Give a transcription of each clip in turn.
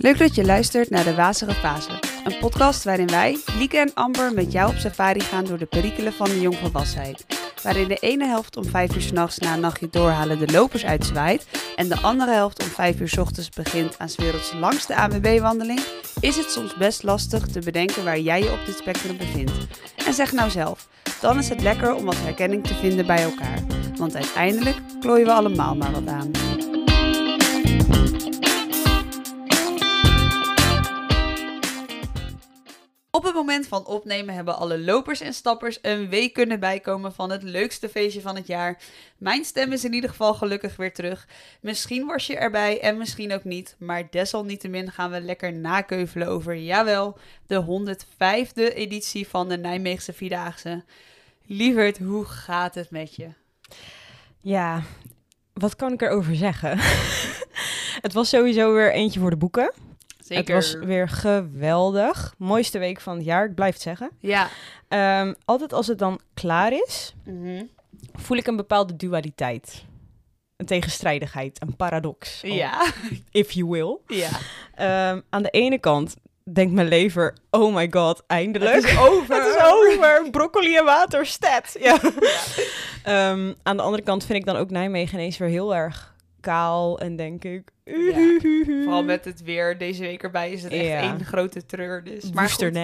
Leuk dat je luistert naar de Wazige Fase. Een podcast waarin wij, Lieke en Amber, met jou op safari gaan door de perikelen van de jongvolwassenheid. Waarin de ene helft om 5 uur s'nachts na een nachtje doorhalen de lopers uitzwaait en de andere helft om 5 uur s ochtends begint aan 's werelds langste ANWB-wandeling, is het soms best lastig te bedenken waar jij je op dit spectrum bevindt. En zeg nou zelf, dan is het lekker om wat herkenning te vinden bij elkaar. Want uiteindelijk klooien we allemaal maar wat aan. Op het moment van opnemen hebben alle lopers en stappers een week kunnen bijkomen van het leukste feestje van het jaar. Mijn stem is in ieder geval gelukkig weer terug. Misschien was je erbij en misschien ook niet, maar desalniettemin gaan we lekker nakeuvelen over, jawel, de 105e editie van de Nijmeegse Vierdaagse. Lieverd, hoe gaat het met je? Ja, wat kan ik erover zeggen? het was sowieso weer eentje voor de boeken. Het was weer geweldig. Mooiste week van het jaar, ik blijf het zeggen. Ja. Ehm, altijd als het dan klaar is, Mhm. voel ik een bepaalde dualiteit. Een tegenstrijdigheid, een paradox. Ja. If you will. Ja. Ehm, aan de ene kant denkt mijn lever, oh my god, eindelijk. Het is over. Het is over. Broccoli en water, stat. Ja. Ehm, aan de andere kant vind ik dan ook Nijmegen ineens weer heel erg kaal. En denk ik... Ja. Vooral met het weer deze week erbij is het echt Ja. één grote treur. Dus. Maar goed,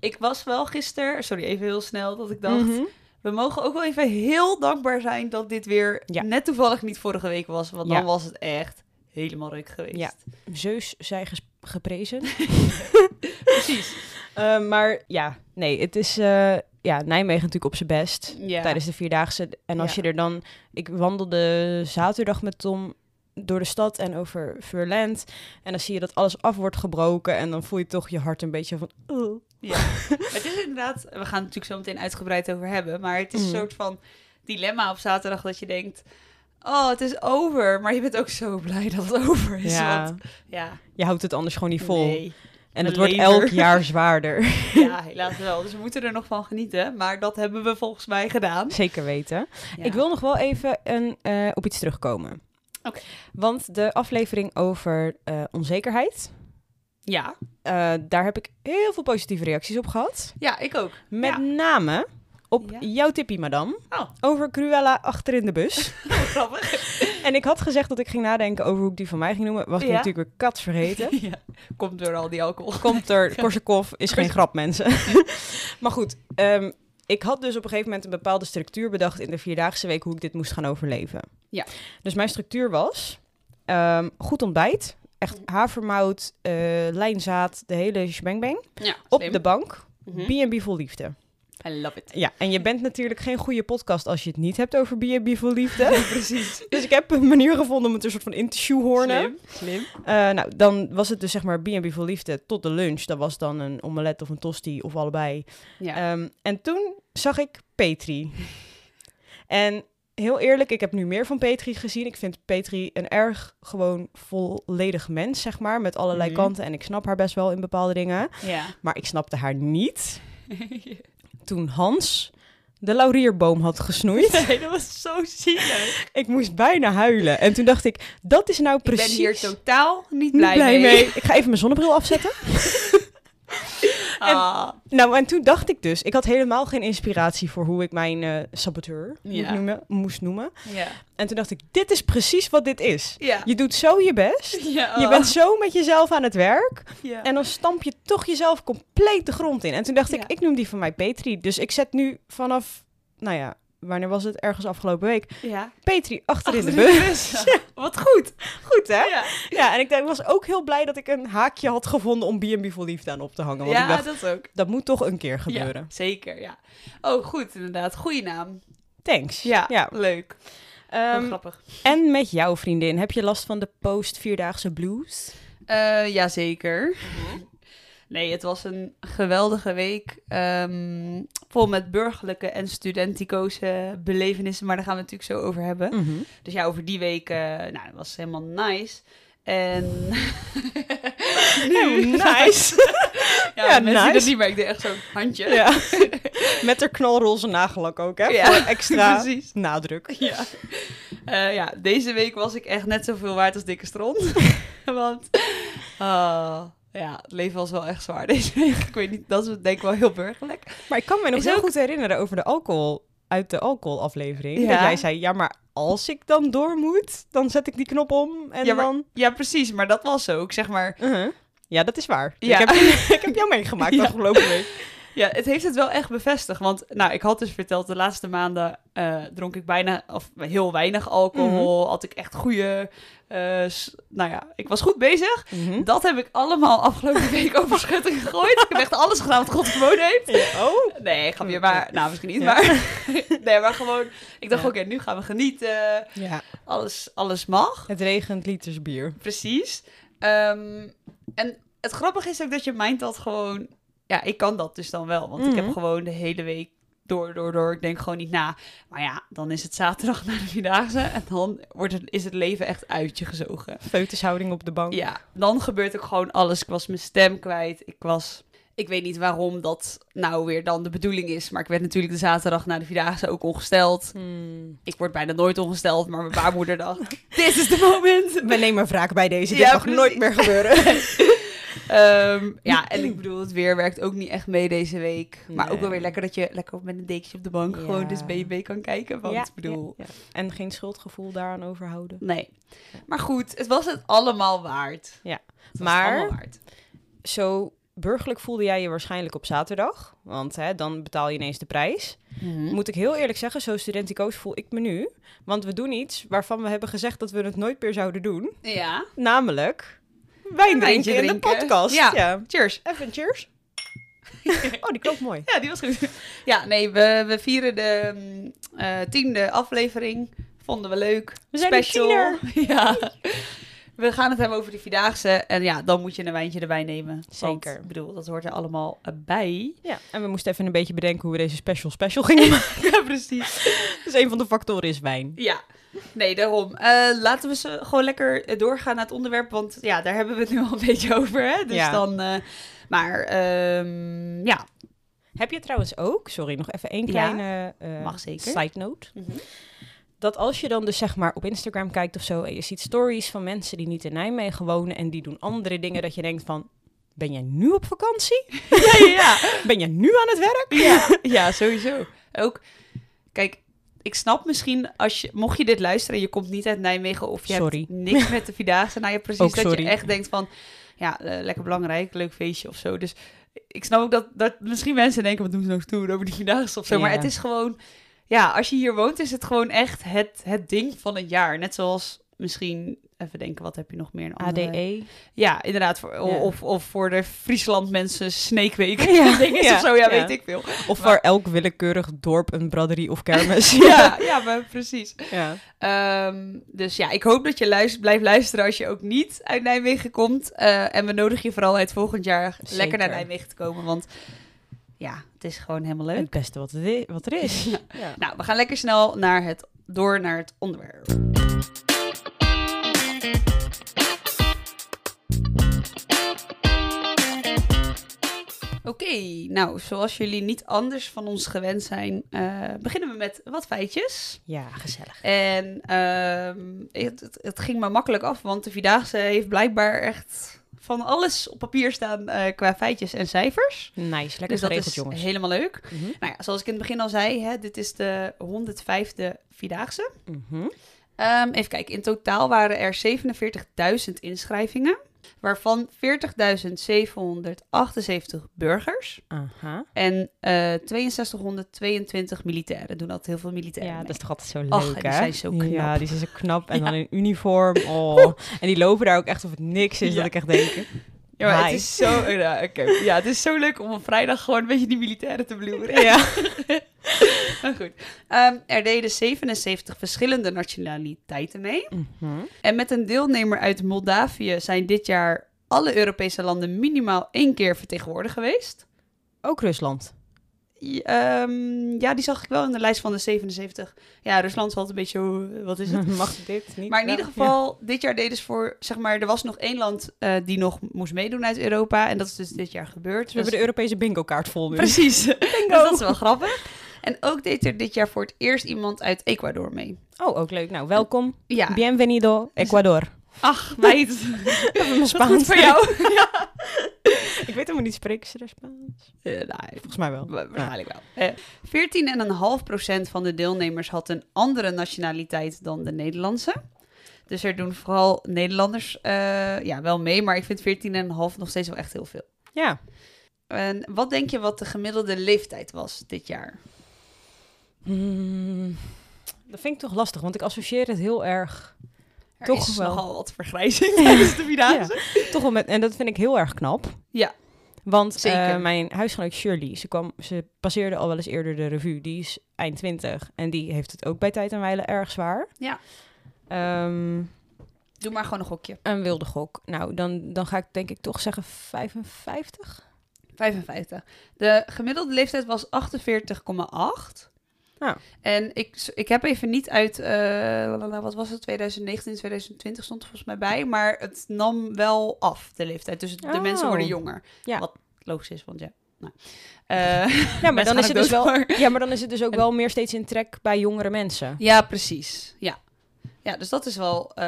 ik was wel gisteren, sorry even heel snel, dat ik dacht... Mhm. We mogen ook wel even heel dankbaar zijn dat dit weer Ja. net toevallig niet vorige week was. Want dan was het echt helemaal ruk geweest. Ja. Zeus zij geprezen. precies. Ehm, maar ja, nee, het is uh, ja, Nijmegen natuurlijk op zijn best Ja. tijdens de Vierdaagse. En als Ja. je er dan... Ik wandelde zaterdag met Tom door de stad en over Furland. En dan zie je dat alles af wordt gebroken. En dan voel je toch je hart een beetje van... "Oh." Ja. het is inderdaad, we gaan het natuurlijk zo meteen uitgebreid over hebben. Maar het is een Mm. soort van dilemma op zaterdag dat je denkt... Oh, het is over. Maar je bent ook zo blij dat het over is. Ja, Want, ja, je houdt het anders gewoon niet vol. nee. En het wordt elk jaar zwaarder. Ja, helaas wel. Dus we moeten er nog van genieten. Maar dat hebben we volgens mij gedaan. Zeker weten. Ja. Ik wil nog wel even een, eh, op iets terugkomen. Oké. Want de aflevering over eh, onzekerheid... Ja, eh, daar heb ik heel veel positieve reacties op gehad. ja ik ook. Met Ja. name op Ja. jouw tippie, madame. Oh. Over Cruella achterin de bus. Grappig. en ik had gezegd dat ik ging nadenken over hoe ik die van mij ging noemen. Was ik Ja. natuurlijk weer kat vergeten. ja, komt door al die alcohol. Komt er, Korsakoff is geen grap, mensen. maar goed, ehm, ik had dus op een gegeven moment een bepaalde structuur bedacht in de Vierdaagse Week hoe ik dit moest gaan overleven. Ja. Dus mijn structuur was ehm, goed ontbijt. Echt Mhm. havermout, eh, lijnzaad, de hele shebang Ja, Op de bank, Mhm. B&B vol liefde. I love it. Ja, en je bent natuurlijk geen goede podcast als je het niet hebt over B&B vol liefde. Precies. dus ik heb een manier gevonden om het er soort van in te shoehornen. Slim. Slim. Eh, nou, dan was het dus zeg maar B&B vol liefde tot de lunch. Dat was dan een omelet of een tosti of allebei. Ja. Ehm, en toen zag ik Petri. en heel eerlijk, ik heb nu meer van Petri gezien. Ik vind Petri een erg gewoon volledig mens, zeg maar. Met allerlei Mhm. kanten. En ik snap haar best wel in bepaalde dingen. ja. Maar ik snapte haar niet toen Hans de laurierboom had gesnoeid. nee, dat was zo zielig. ik moest bijna huilen. En toen dacht ik, dat is nou Ik precies... ben hier totaal niet blij mee. mee. Ik ga even mijn zonnebril afzetten. Ah, Nou, en toen dacht ik dus, ik had helemaal geen inspiratie voor hoe ik mijn eh, saboteur Ja. noemen, moest noemen. ja. En toen dacht ik, dit is precies wat dit is. Ja. Je doet zo je best. ja. Je bent zo met jezelf aan het werk. Ja. En dan stamp je toch jezelf compleet de grond in. En toen dacht ik, ik noem die van mij Petri. Dus ik zet nu vanaf, nou ja, wanneer was het? Ergens afgelopen week. ja. Petri achterin de bus. Ja. Wat goed. Goed, hè? Ja, Ja, en ik denk- was ook heel blij dat ik een haakje had gevonden om B&B voor liefde aan op te hangen. Want ja ik dacht, dat ook. dat moet toch een keer gebeuren. Ja, zeker, ja. Oh, goed, inderdaad. Goeie naam. Thanks. Ja, ja. leuk. Ehm, oh, grappig. en met jouw vriendin, heb je last van de post-vierdaagse blues? Eh jazeker. Mhm. Nee, het was een geweldige week. ehm, vol met burgerlijke en studenticoze belevenissen. Maar daar gaan we het natuurlijk zo over hebben. Mhm. Dus ja, over die week, eh, nou, dat was helemaal nice. En... nice. ja, Ja, mensen zien nice. het niet, maar ik deed echt zo'n handje. ja. Met haar knalroze nagellak ook, hè? Ja, Voor extra precies. nadruk. Ja. Eh, ja, deze week was ik echt net zoveel waard als dikke stront. Want Uh, ja, het leven was wel echt zwaar deze week. Ik weet niet, dat is denk ik wel heel burgerlijk. Maar ik kan me nog heel goed herinneren over de alcohol uit de alcoholaflevering. Ja. Dat jij zei, ja, maar als ik dan door moet, dan zet ik die knop om en ja, dan... Ja, precies. Maar dat was ook, zeg maar... Uh-huh. Ja, dat is waar. Ja. Ik, heb, ik heb jou meegemaakt afgelopen week. Ja, het heeft het wel echt bevestigd. Want nou, ik had dus verteld, de laatste maanden uh, dronk ik bijna, of heel weinig alcohol. Mhm. Had ik echt goede, uh, nou ja, ik was goed bezig. Mhm. Dat heb ik allemaal afgelopen week over schutting gegooid. ik heb echt alles gedaan wat God gewoon heeft. oh? Nee, ik ga weer maar, nou misschien niet, maar... nee, maar gewoon, ik dacht, oké, nu gaan we genieten. Ja. Alles, alles mag. Het regent liters bier. Precies. Um, en het grappige is ook dat je mind dat gewoon ja, ik kan dat dus dan wel. Want ik heb mhm. gewoon de hele week door, door, door. Ik denk gewoon niet na. Maar ja, dan is het zaterdag na de Vierdaagse. En dan wordt het, is het leven echt uit je gezogen. Feutushouding op de bank. Ja, dan gebeurt ook gewoon alles. Ik was mijn stem kwijt. Ik was... Ik weet niet waarom dat nou weer dan de bedoeling is. Maar ik werd natuurlijk de zaterdag na de Vierdaagse ook ongesteld. Hmm. Ik word bijna nooit ongesteld. Maar mijn baarmoeder dacht... Dit is de moment. We nemen wraak bij deze. Dit mag nooit meer gebeuren. Um, ja, en ik bedoel, het weer werkt ook niet echt mee deze week. Maar ook wel weer lekker dat je lekker met een dekentje op de bank gewoon dus BB kan kijken. Want ik bedoel... En geen schuldgevoel daaraan overhouden. Nee. Maar goed, het was het allemaal waard. Ja. maar waard. zo burgerlijk voelde jij je waarschijnlijk op zaterdag. Want hè, dan betaal je ineens de prijs. Mhm. Moet ik heel eerlijk zeggen, zo studenticoos voel ik me nu. Want we doen iets waarvan we hebben gezegd dat we het nooit meer zouden doen. Ja. Namelijk wijn drinken in de podcast. Ja. Cheers. Even cheers. oh, die klopt mooi. Ja, die was goed. Ja, nee, we, we vieren de uh, tiende aflevering. Vonden we leuk. We zijn Special. Ja. We gaan het hebben over de Vierdaagse. En ja, dan moet je een wijntje erbij nemen. Zeker. ik bedoel, dat hoort er allemaal bij. Ja, en we moesten even een beetje bedenken hoe we deze special special gingen maken. ja, precies. dus een van de factoren is wijn. Ja, Nee, daarom. Uh, laten we ze gewoon lekker doorgaan naar het onderwerp. Want ja, daar hebben we het nu al een beetje over. Hè? Dus ja. dan. Uh, maar um, ja. Heb je trouwens ook, sorry, nog even één kleine Mag zeker. side note. Mm -hmm. Dat als je dan dus zeg maar op Instagram kijkt of zo en je ziet stories van mensen die niet in Nijmegen wonen en die doen andere dingen, dat je denkt van, ben jij nu op vakantie? ja, ja. ben je nu aan het werk? ja, ja, sowieso. Ook, kijk, ik snap misschien, als je, mocht je dit luisteren en je komt niet uit Nijmegen of je sorry. hebt niks met de Vierdaagse, nou ja, precies, dat je echt denkt van, ja, uh, lekker belangrijk, leuk feestje of zo. Dus ik snap ook dat, dat misschien mensen denken, wat doen ze nog toe over die Vierdaagse of zo, maar het is gewoon, ja, als je hier woont, is het gewoon echt het, het ding van het jaar. Net zoals misschien even denken, wat heb je nog meer? Een ADE? Ja, inderdaad. Voor, Of, of voor de Friesland mensen Sneekweek. Ja. Ding is ja. of zo, ja, weet ik veel. Of voor elk willekeurig dorp een braderie of kermis. ja, ja maar precies. Ja. Ehm, dus ja, ik hoop dat je luister, blijft luisteren als je ook niet uit Nijmegen komt. Uh, en we nodigen je vooral uit volgend jaar lekker naar Nijmegen te komen, want... Ja, het is gewoon helemaal leuk. Het beste wat, het wat er is. Ja. Nou, we gaan lekker snel naar het, door naar het onderwerp. Oké, nou, zoals jullie niet anders van ons gewend zijn, uh, beginnen we met wat feitjes. Ja, gezellig. En uh, het, het, ging maar makkelijk af, want de Vierdaagse heeft blijkbaar echt van alles op papier staan uh, qua feitjes en cijfers. Nice, lekker dus dat geregeld, is jongens. helemaal leuk. Mm -hmm. Nou ja, zoals ik in het begin al zei, hè, dit is de 105e Vierdaagse. Mm -hmm. um, even kijken, in totaal waren er 47.000 inschrijvingen waarvan 40.778 burgers Aha. en uh, eh, 6222 militairen. Doen altijd heel veel militairen. Ja, dat is toch altijd zo leuk, Och, die zijn zo knap. Ja, die zijn zo knap. En dan in uniform. Oh. en die lopen daar ook echt of het niks is, ja. dat ik echt denk. Ja, maar het is zo, ja, okay. ja, het is zo leuk om op vrijdag gewoon een beetje die militairen te bloeren. Ja. maar goed. Um, er deden 77 verschillende nationaliteiten mee. Mm -hmm. En met een deelnemer uit Moldavië zijn dit jaar alle Europese landen minimaal één keer vertegenwoordigd geweest. Ook Rusland? Ja, um, ja, die zag ik wel in de lijst van de 77. Ja, Rusland valt een beetje, wat is het? Mag dit niet? Maar in ieder geval, dit jaar deden ze voor, zeg maar, er was nog één land uh, die nog moest meedoen uit Europa. En dat is dus dit jaar gebeurd. Dus we hebben de Europese bingo kaart vol nu. Precies. Bingo. dus dat is wel grappig. En ook deed er dit jaar voor het eerst iemand uit Ecuador mee. Oh, ook leuk. Nou, welkom. Ja. Bienvenido, Ecuador. Ach, meid. Even Spaans voor jou. ja. Ik weet helemaal niet, spreken ze daar Spaans? Uh, nee, volgens mij wel. Waarschijnlijk wel. Uh, 14,5% van de deelnemers had een andere nationaliteit dan de Nederlandse. Dus er doen vooral Nederlanders uh, ja, wel mee, maar ik vind 14,5 nog steeds wel echt heel veel. Ja. En wat denk je wat de gemiddelde leeftijd was dit jaar? Hmm, dat vind ik toch lastig, want ik associeer het heel erg... Er toch is wel. nogal wat vergrijzing tijdens de Vierdaagse. toch wel met, en dat vind ik heel erg knap. Ja. Want. Uh, mijn huisgenoot Shirley, ze, kwam, ze passeerde al wel eens eerder de revue. Die is eind 20 en die heeft het ook bij tijd en wijle erg zwaar. Ja. Um, Doe maar gewoon een gokje. Een wilde gok. Nou, dan, dan ga ik denk ik toch zeggen 55. 55. De gemiddelde leeftijd was 48,8. Nou. En ik, ik heb even niet uit, uh, wat was het, 2019, 2020 stond er volgens mij bij. Maar het nam wel af, de leeftijd. Dus de oh. mensen worden jonger. Ja. Wat logisch is, want ja. Nou. Uh, ja, maar dan is het dus wel. Ja, maar dan is het dus ook wel meer steeds in trek bij jongere mensen. Ja, precies. Ja. Ja, dus dat is wel, uh,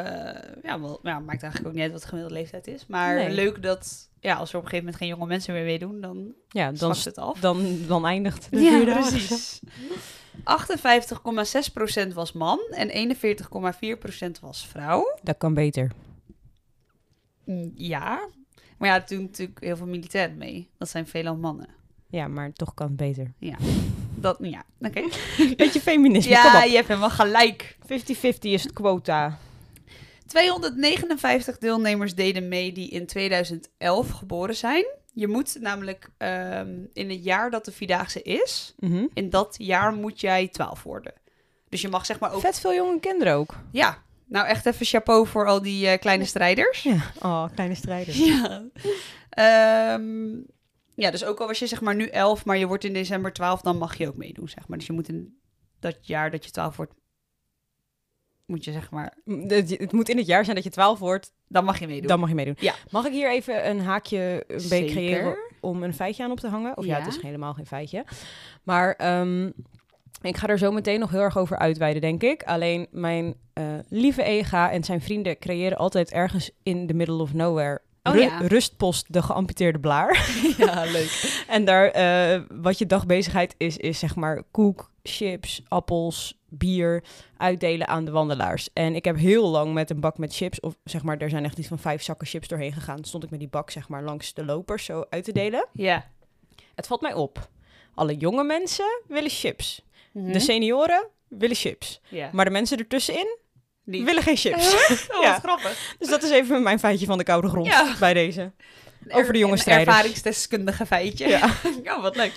ja, wel, ja, maakt eigenlijk ook niet uit wat de gemiddelde leeftijd is. Maar leuk dat, ja, als er op een gegeven moment geen jonge mensen meer meedoen, dan ja, dan het af. Dan, dan eindigt de ja, precies. 58,6% was man en 41,4% was vrouw. Dat kan beter. Mm, ja, maar ja, toen natuurlijk heel veel militairen mee. Dat zijn veelal mannen. Ja, maar toch kan het beter. Ja. Dat, ja, oké. Beetje feminisme, Ja, je hebt helemaal gelijk. 50-50 is het quota. 259 deelnemers deden mee die in 2011 geboren zijn. Je moet namelijk ehm, in het jaar dat de Vierdaagse is, mhm. in dat jaar moet jij 12 worden. Dus je mag zeg maar ook... Vet veel jonge kinderen ook. Ja, nou echt even chapeau voor al die uh, kleine strijders. Ja, oh, kleine strijders. Ja. Um, ja, dus ook al was je zeg maar nu 11, maar je wordt in december 12, dan mag je ook meedoen, zeg maar. Dus je moet in dat jaar dat je 12 wordt, moet je zeg maar... Het, moet in het jaar zijn dat je 12 wordt. Dan mag je meedoen. Dan mag je meedoen. Ja. Mag ik hier even een haakje een beetje creëren om een feitje aan op te hangen? Of ja, het is helemaal geen feitje. Maar um, ik ga er zo meteen nog heel erg over uitweiden, denk ik. Alleen mijn uh, lieve Ega en zijn vrienden creëren altijd ergens in the middle of nowhere Oh, ja. Rustpost de geamputeerde blaar. Ja, leuk. en daar, uh, wat je dagbezigheid is, is zeg maar koek, chips, appels, bier uitdelen aan de wandelaars. En ik heb heel lang met een bak met chips, of zeg maar, er zijn echt iets van vijf zakken chips doorheen gegaan. Stond ik met die bak, zeg maar, langs de lopers zo uit te delen. Ja. Het valt mij op. Alle jonge mensen willen chips. Mhm. De senioren willen chips. Ja. Maar de mensen ertussenin die willen geen chips. oh, ja. grappig. Dus dat is even mijn feitje van de koude grond ja. bij deze. Over de jonge strijders. Een ervaringsdeskundige feitje. Ja, ja wat leuk.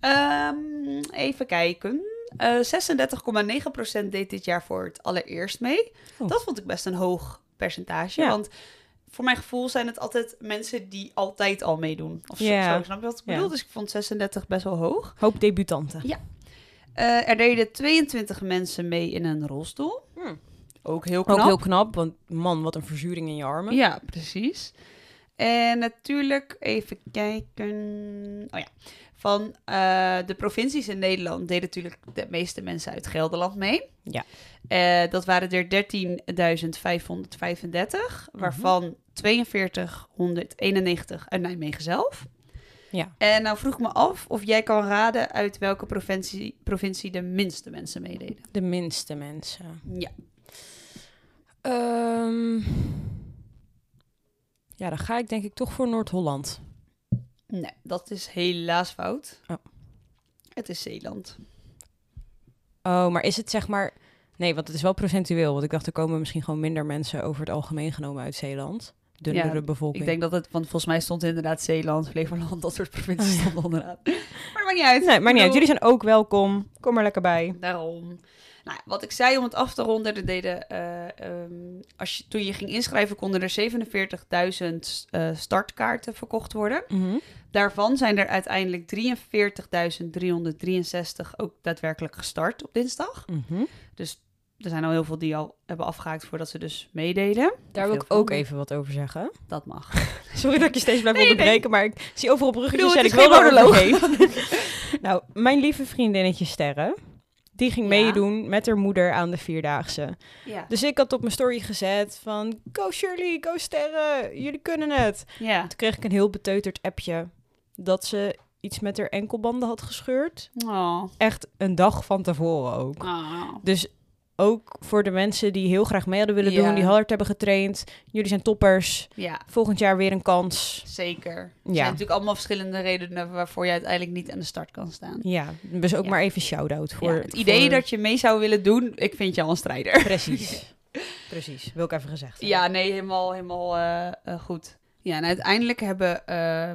Um, even kijken. Uh, eh, 36,9% deed dit jaar voor het allereerst mee. Oh. Dat vond ik best een hoog percentage. Ja. Want voor mijn gevoel zijn het altijd mensen die altijd al meedoen. Of ja. zo, snap je wat ik bedoel? Dus ik vond 36 best wel hoog. Hoop debutanten. Ja. Uh, er deden 22 mensen mee in een rolstoel. Hmm. Ook heel knap. Ook heel knap, want man, wat een verzuring in je armen. Ja, precies. En natuurlijk even kijken. Oh ja. Van uh, de provincies in Nederland deden natuurlijk de meeste mensen uit Gelderland mee. Ja. Uh, dat waren er 13.535, waarvan 4291 uit Nijmegen zelf. Ja. En nou vroeg ik me af of jij kan raden uit welke provincie, provincie de minste mensen meededen. De minste mensen. Ja. Um, ja, dan ga ik denk ik toch voor Noord-Holland. Nee, dat is helaas fout. Oh. Het is Zeeland. Oh, maar is het zeg maar... Nee, want het is wel procentueel. Want ik dacht, er komen misschien gewoon minder mensen over het algemeen genomen uit Zeeland. Dunnere ja, bevolking. Ik denk dat het, want volgens mij stond inderdaad Zeeland, Flevoland, dat soort provincies oh, stonden onderaan. Maar dat maakt niet uit. Nee, maar niet uit. Jullie zijn ook welkom. Kom er lekker bij. Daarom. Nou, wat ik zei om het af te ronden, er deden, uh, um, als je, toen je ging inschrijven, konden er 47.000 uh, startkaarten verkocht worden. Mm -hmm. Daarvan zijn er uiteindelijk 43.363 ook daadwerkelijk gestart op dinsdag. Mm -hmm. Dus er zijn al heel veel die al hebben afgehaakt voordat ze dus meededen. Daar wil ik ook even wat over zeggen. Dat mag. Sorry dat ik je steeds blijf nee, onderbreken, nee. maar ik zie overal bruggetjes en ik wil er overheen. nou, mijn lieve vriendinnetje Sterren, Die ging meedoen met haar moeder aan de Vierdaagse. Ja. Dus ik had op mijn story gezet van... Go Shirley, go Sterren, jullie kunnen het. Ja. Toen kreeg ik een heel beteuterd appje... dat ze iets met haar enkelbanden had gescheurd. Oh. Echt een dag van tevoren ook. Oh. Dus ook voor de mensen die heel graag mee hadden willen doen, die hard hebben getraind. Jullie zijn toppers. Ja. Volgend jaar weer een kans. Zeker. Er ja. zijn natuurlijk allemaal verschillende redenen waarvoor je uiteindelijk niet aan de start kan staan. Ja, dus ook maar even shout-out voor... het idee dat je mee zou willen doen, ik vind je al een strijder. Precies. Precies, wil ik even gezegd hebben. Ja, nee, helemaal, helemaal uh, uh, goed. Ja, en uiteindelijk hebben uh,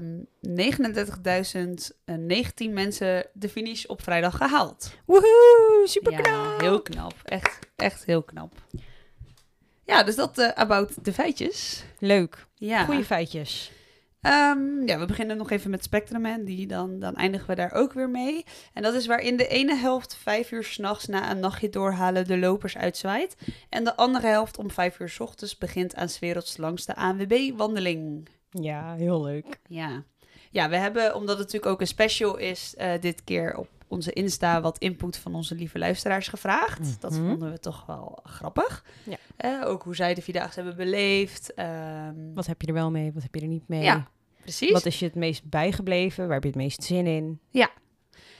39.019 mensen de finish op vrijdag gehaald. Woehoe, super knap. Ja, heel knap. Echt, echt heel knap. Ja, dus dat uh, about de feitjes. Leuk. Ja. Goeie feitjes. Um, ja, we beginnen nog even met Spectrum en die dan, dan eindigen we daar ook weer mee. En dat is waarin de ene helft vijf uur s'nachts na een nachtje doorhalen de lopers uitzwaait. En de andere helft om vijf uur s ochtends begint aan 's werelds langste ANWB-wandeling. Ja, heel leuk. Ja. ja, we hebben, omdat het natuurlijk ook een special is, uh, dit keer op onze Insta wat input van onze lieve luisteraars gevraagd. Dat mhm. vonden we toch wel grappig. Ja. Uh, ook hoe zij de Vierdaagse hebben beleefd. Um... Wat heb je er wel mee, wat heb je er niet mee? Ja, precies. Wat is je het meest bijgebleven? Waar heb je het meest zin in? Ja.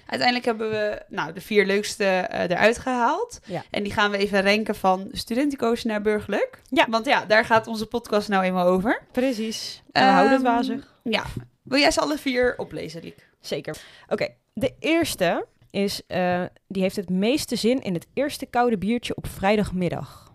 Uiteindelijk hebben we nou, de vier leukste uh, eruit gehaald. Ja. En die gaan we even renken van studentico's naar burgerlijk. Ja. Want ja, daar gaat onze podcast nou eenmaal over. Precies. we houden het ehm, wazig. Ja. Wil jij ze alle vier oplezen, Liek? Zeker. Oké, de eerste is, uh, die heeft het meeste zin in het eerste koude biertje op vrijdagmiddag.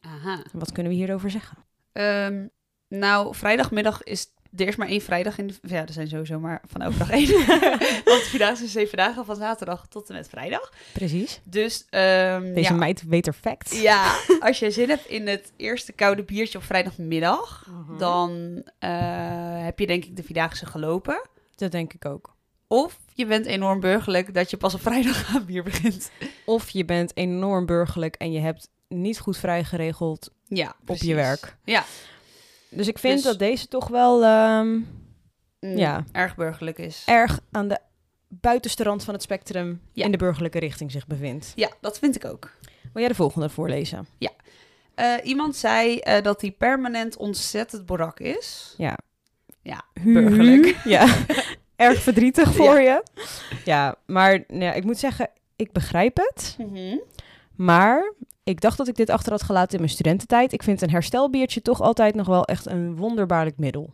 Aha. Wat kunnen we hierover zeggen? Um, nou, vrijdagmiddag is er is maar één vrijdag in de... Ja, er zijn sowieso maar van elke dag één. Want de Vierdaagse zijn zeven dagen van zaterdag tot en met vrijdag. Precies. Dus... Um, Deze meid weet er facts. Ja, als je zin hebt in het eerste koude biertje op vrijdagmiddag... Mhm. dan uh, heb je denk ik de Vierdaagse gelopen. Dat denk ik ook. Of je bent enorm burgerlijk dat je pas op vrijdag aan bier begint. Of je bent enorm burgerlijk en je hebt niet goed vrijgeregeld ja, op je werk. Ja. Dus ik vind dus dat deze toch wel um, ja, erg burgerlijk is. Erg aan de buitenste rand van het spectrum in de burgerlijke richting zich bevindt. Ja, dat vind ik ook. Wil jij de volgende voorlezen? Ja. Uh, iemand zei uh, dat hij permanent ontzettend borak is. Ja. Ja, burgerlijk. ja, erg verdrietig voor je. Ja, maar ja, ik moet zeggen, ik begrijp het. Mm -hmm. Maar ik dacht dat ik dit achter had gelaten in mijn studententijd. Ik vind een herstelbiertje toch altijd nog wel echt een wonderbaarlijk middel.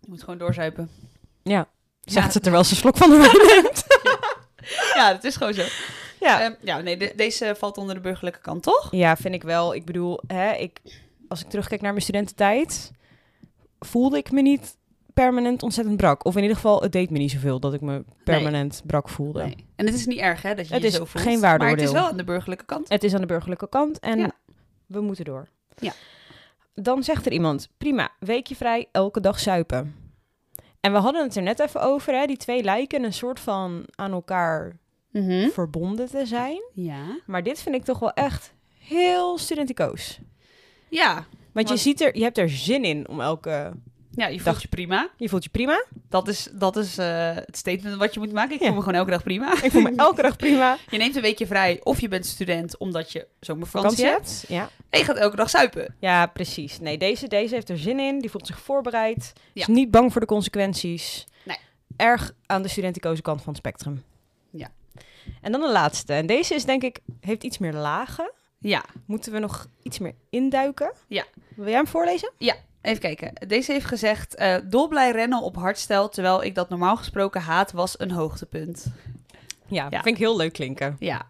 Je moet gewoon doorzuipen. Ja, zegt ja. er wel eens een slok van de wijn neemt. ja, dat is gewoon zo. Ja, um, ja nee, deze valt onder de burgerlijke kant, toch? Ja, vind ik wel. Ik bedoel, hè, ik, als ik terugkijk naar mijn studententijd, voelde ik me niet permanent ontzettend brak. Of in ieder geval, het deed me niet zoveel dat ik me permanent brak voelde. Nee. En het is niet erg, hè, dat je het je is zo voelt. geen waardeoordeel. Maar het is wel aan de burgerlijke kant. Het is aan de burgerlijke kant en we moeten door. Ja. Dan zegt er iemand, prima, weekje vrij, elke dag suipen. En we hadden het er net even over, hè, die twee lijken een soort van aan elkaar mhm. verbonden te zijn. Ja. Maar dit vind ik toch wel echt heel studenticoos. Ja. Want, je ziet er, je hebt er zin in om elke ja, je voelt je prima. Je voelt je prima. Dat is, dat is uh, het statement wat je moet maken. Ik voel me gewoon elke dag prima. Ik voel me elke dag prima. Je neemt een weekje vrij of je bent student omdat je zomervakantie hebt. Ja. En je gaat elke dag suipen. Ja, precies. Nee, deze, deze heeft er zin in. Die voelt zich voorbereid. Ja. Is niet bang voor de consequenties. Nee. Erg aan de studenticoze kant van het spectrum. Ja. En dan de laatste. En deze is denk ik, heeft iets meer lagen. Ja. Moeten we nog iets meer induiken? Ja. Wil jij hem voorlezen? Ja. Even kijken. Deze heeft gezegd: uh, dolblij rennen op hardstel, terwijl ik dat normaal gesproken haat, was een hoogtepunt. Ja, ja. vind ik heel leuk klinken. Ja.